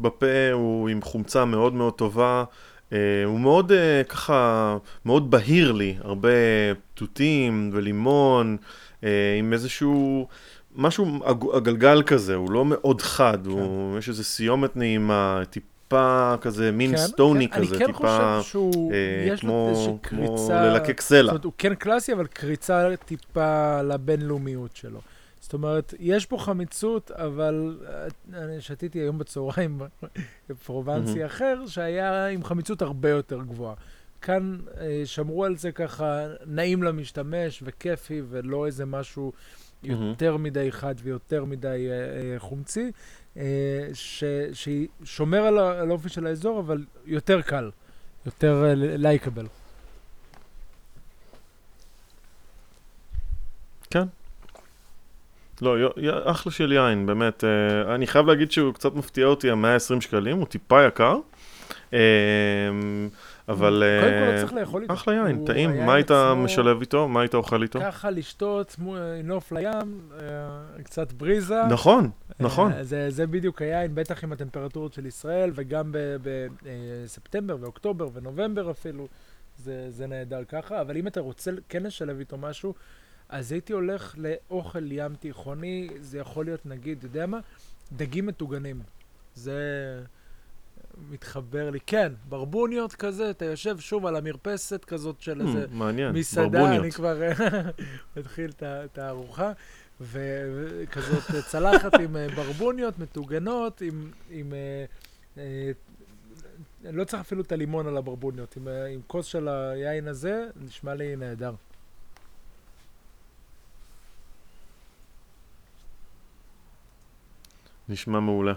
בפה הוא עם חומצה מאוד מאוד טובה, אה, הוא מאוד אה, ככה, מאוד בהיר לי, הרבה תותים ולימון, אה, עם איזשהו, משהו עגלגל כזה, הוא לא מאוד חד, הוא, יש איזו סיומת נעימה, טיפה כזה, מין כן, סטוני כן, כזה, אני כן טיפה, חושב שהוא, אה, יש לו כמו, איזושהי כמו. ללקק סלע. זאת אומרת, הוא כן קלאסי, אבל קריצה טיפה לבינלאומיות שלו. זאת אומרת, יש פה חמיצות, אבל אה, אני שתיתי היום בצהריים פרובנסי מהמם. אחר, שהיה עם חמיצות הרבה יותר גבוהה. כאן אה, שמרו על זה ככה נעים למשתמש וכיפי, ולא איזה משהו מהמם. יותר מדי חד ויותר מדי אה, חומצי, ש- ששומר על האופי של האזור, אבל יותר קל, יותר לייקבל. לא, י- י- אחלה של יין, באמת. אה, אני חייב להגיד שהוא קצת מפתיע אותי, ה-120 שקלים, הוא טיפה יקר. אה, אבל קודם כל אה, צריך לאכול איתו. אחלה יין, טעים. מה היית עצמו משלב איתו? מה היית אוכל איתו? ככה לשתות, נוף לים, קצת בריזה. נכון, נכון. זה, זה בדיוק היין, בטח עם הטמפרטורות של ישראל, וגם בספטמבר ואוקטובר ונובמבר אפילו, זה, זה נהדר ככה. אבל אם אתה רוצה כן לשלב איתו משהו, אז הייתי הולך לאוכל ים תיכוני, זה יכול להיות נגיד, אתה יודע מה? דגים מטוגנים. זה מתחבר לי. כן, ברבוניות כזה, אתה יושב שוב על המרפסת כזאת של איזה... Hmm, מעניין, מסעדה, ברבוניות. אני כבר מתחיל את הארוחה, וכזאת צלחת עם אה, ברבוניות מטוגנות, עם... עם אה, אה, אני לא צריך אפילו את הלימון על הברבוניות, עם, אה, עם כוס של היין הזה, נשמע לי נהדר. נשמע מעולה.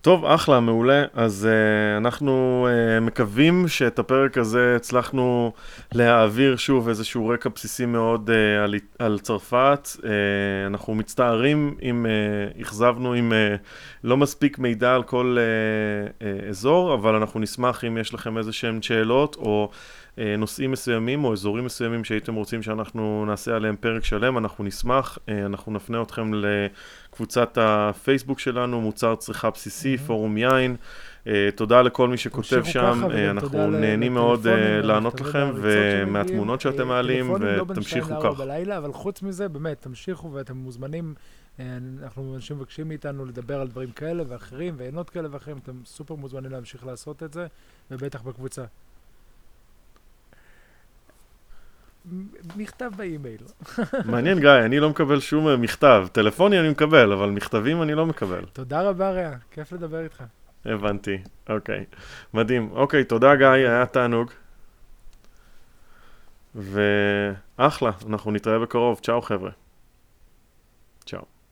טוב, אחלה, מעולה. אז uh, אנחנו uh, מקווים שאת הפרק הזה הצלחנו להעביר שוב איזשהו רקע בסיסי מאוד uh, על, על צרפת. Uh, אנחנו מצטערים אם uh, אכזבנו עם uh, לא מספיק מידע על כל uh, uh, אזור, אבל אנחנו נשמח אם יש לכם איזה שהן שאלות או uh, נושאים מסוימים או אזורים מסוימים שהייתם רוצים שאנחנו נעשה עליהם פרק שלם, אנחנו נשמח. Uh, אנחנו נפנה אתכם ל... קבוצת הפייסבוק שלנו, מוצר צריכה בסיסי, Mhm. פורום יין. Uh, תודה לכל מי שכותב שם, אנחנו נהנים מאוד לענות לכם. ומהתמונות שאתם אה, מעלים, לא ותמשיכו כך. בלילה, אבל חוץ מזה, באמת, תמשיכו ואתם מוזמנים. אה, אנחנו, אנשים מבקשים מאיתנו לדבר על דברים כאלה ואחרים, ועינות כאלה ואחרים, אתם סופר מוזמנים להמשיך לעשות את זה, ובטח בקבוצה. מ- מכתב באימייל. מעניין, גיא, אני לא מקבל שום uh, מכתב. טלפוני אני מקבל, אבל מכתבים אני לא מקבל. תודה רבה, ריאה, כיף לדבר איתך. הבנתי, אוקיי. מדהים. אוקיי, תודה, גיא, היה תענוג. ואחלה, אנחנו נתראה בקרוב. צ'או, חבר'ה.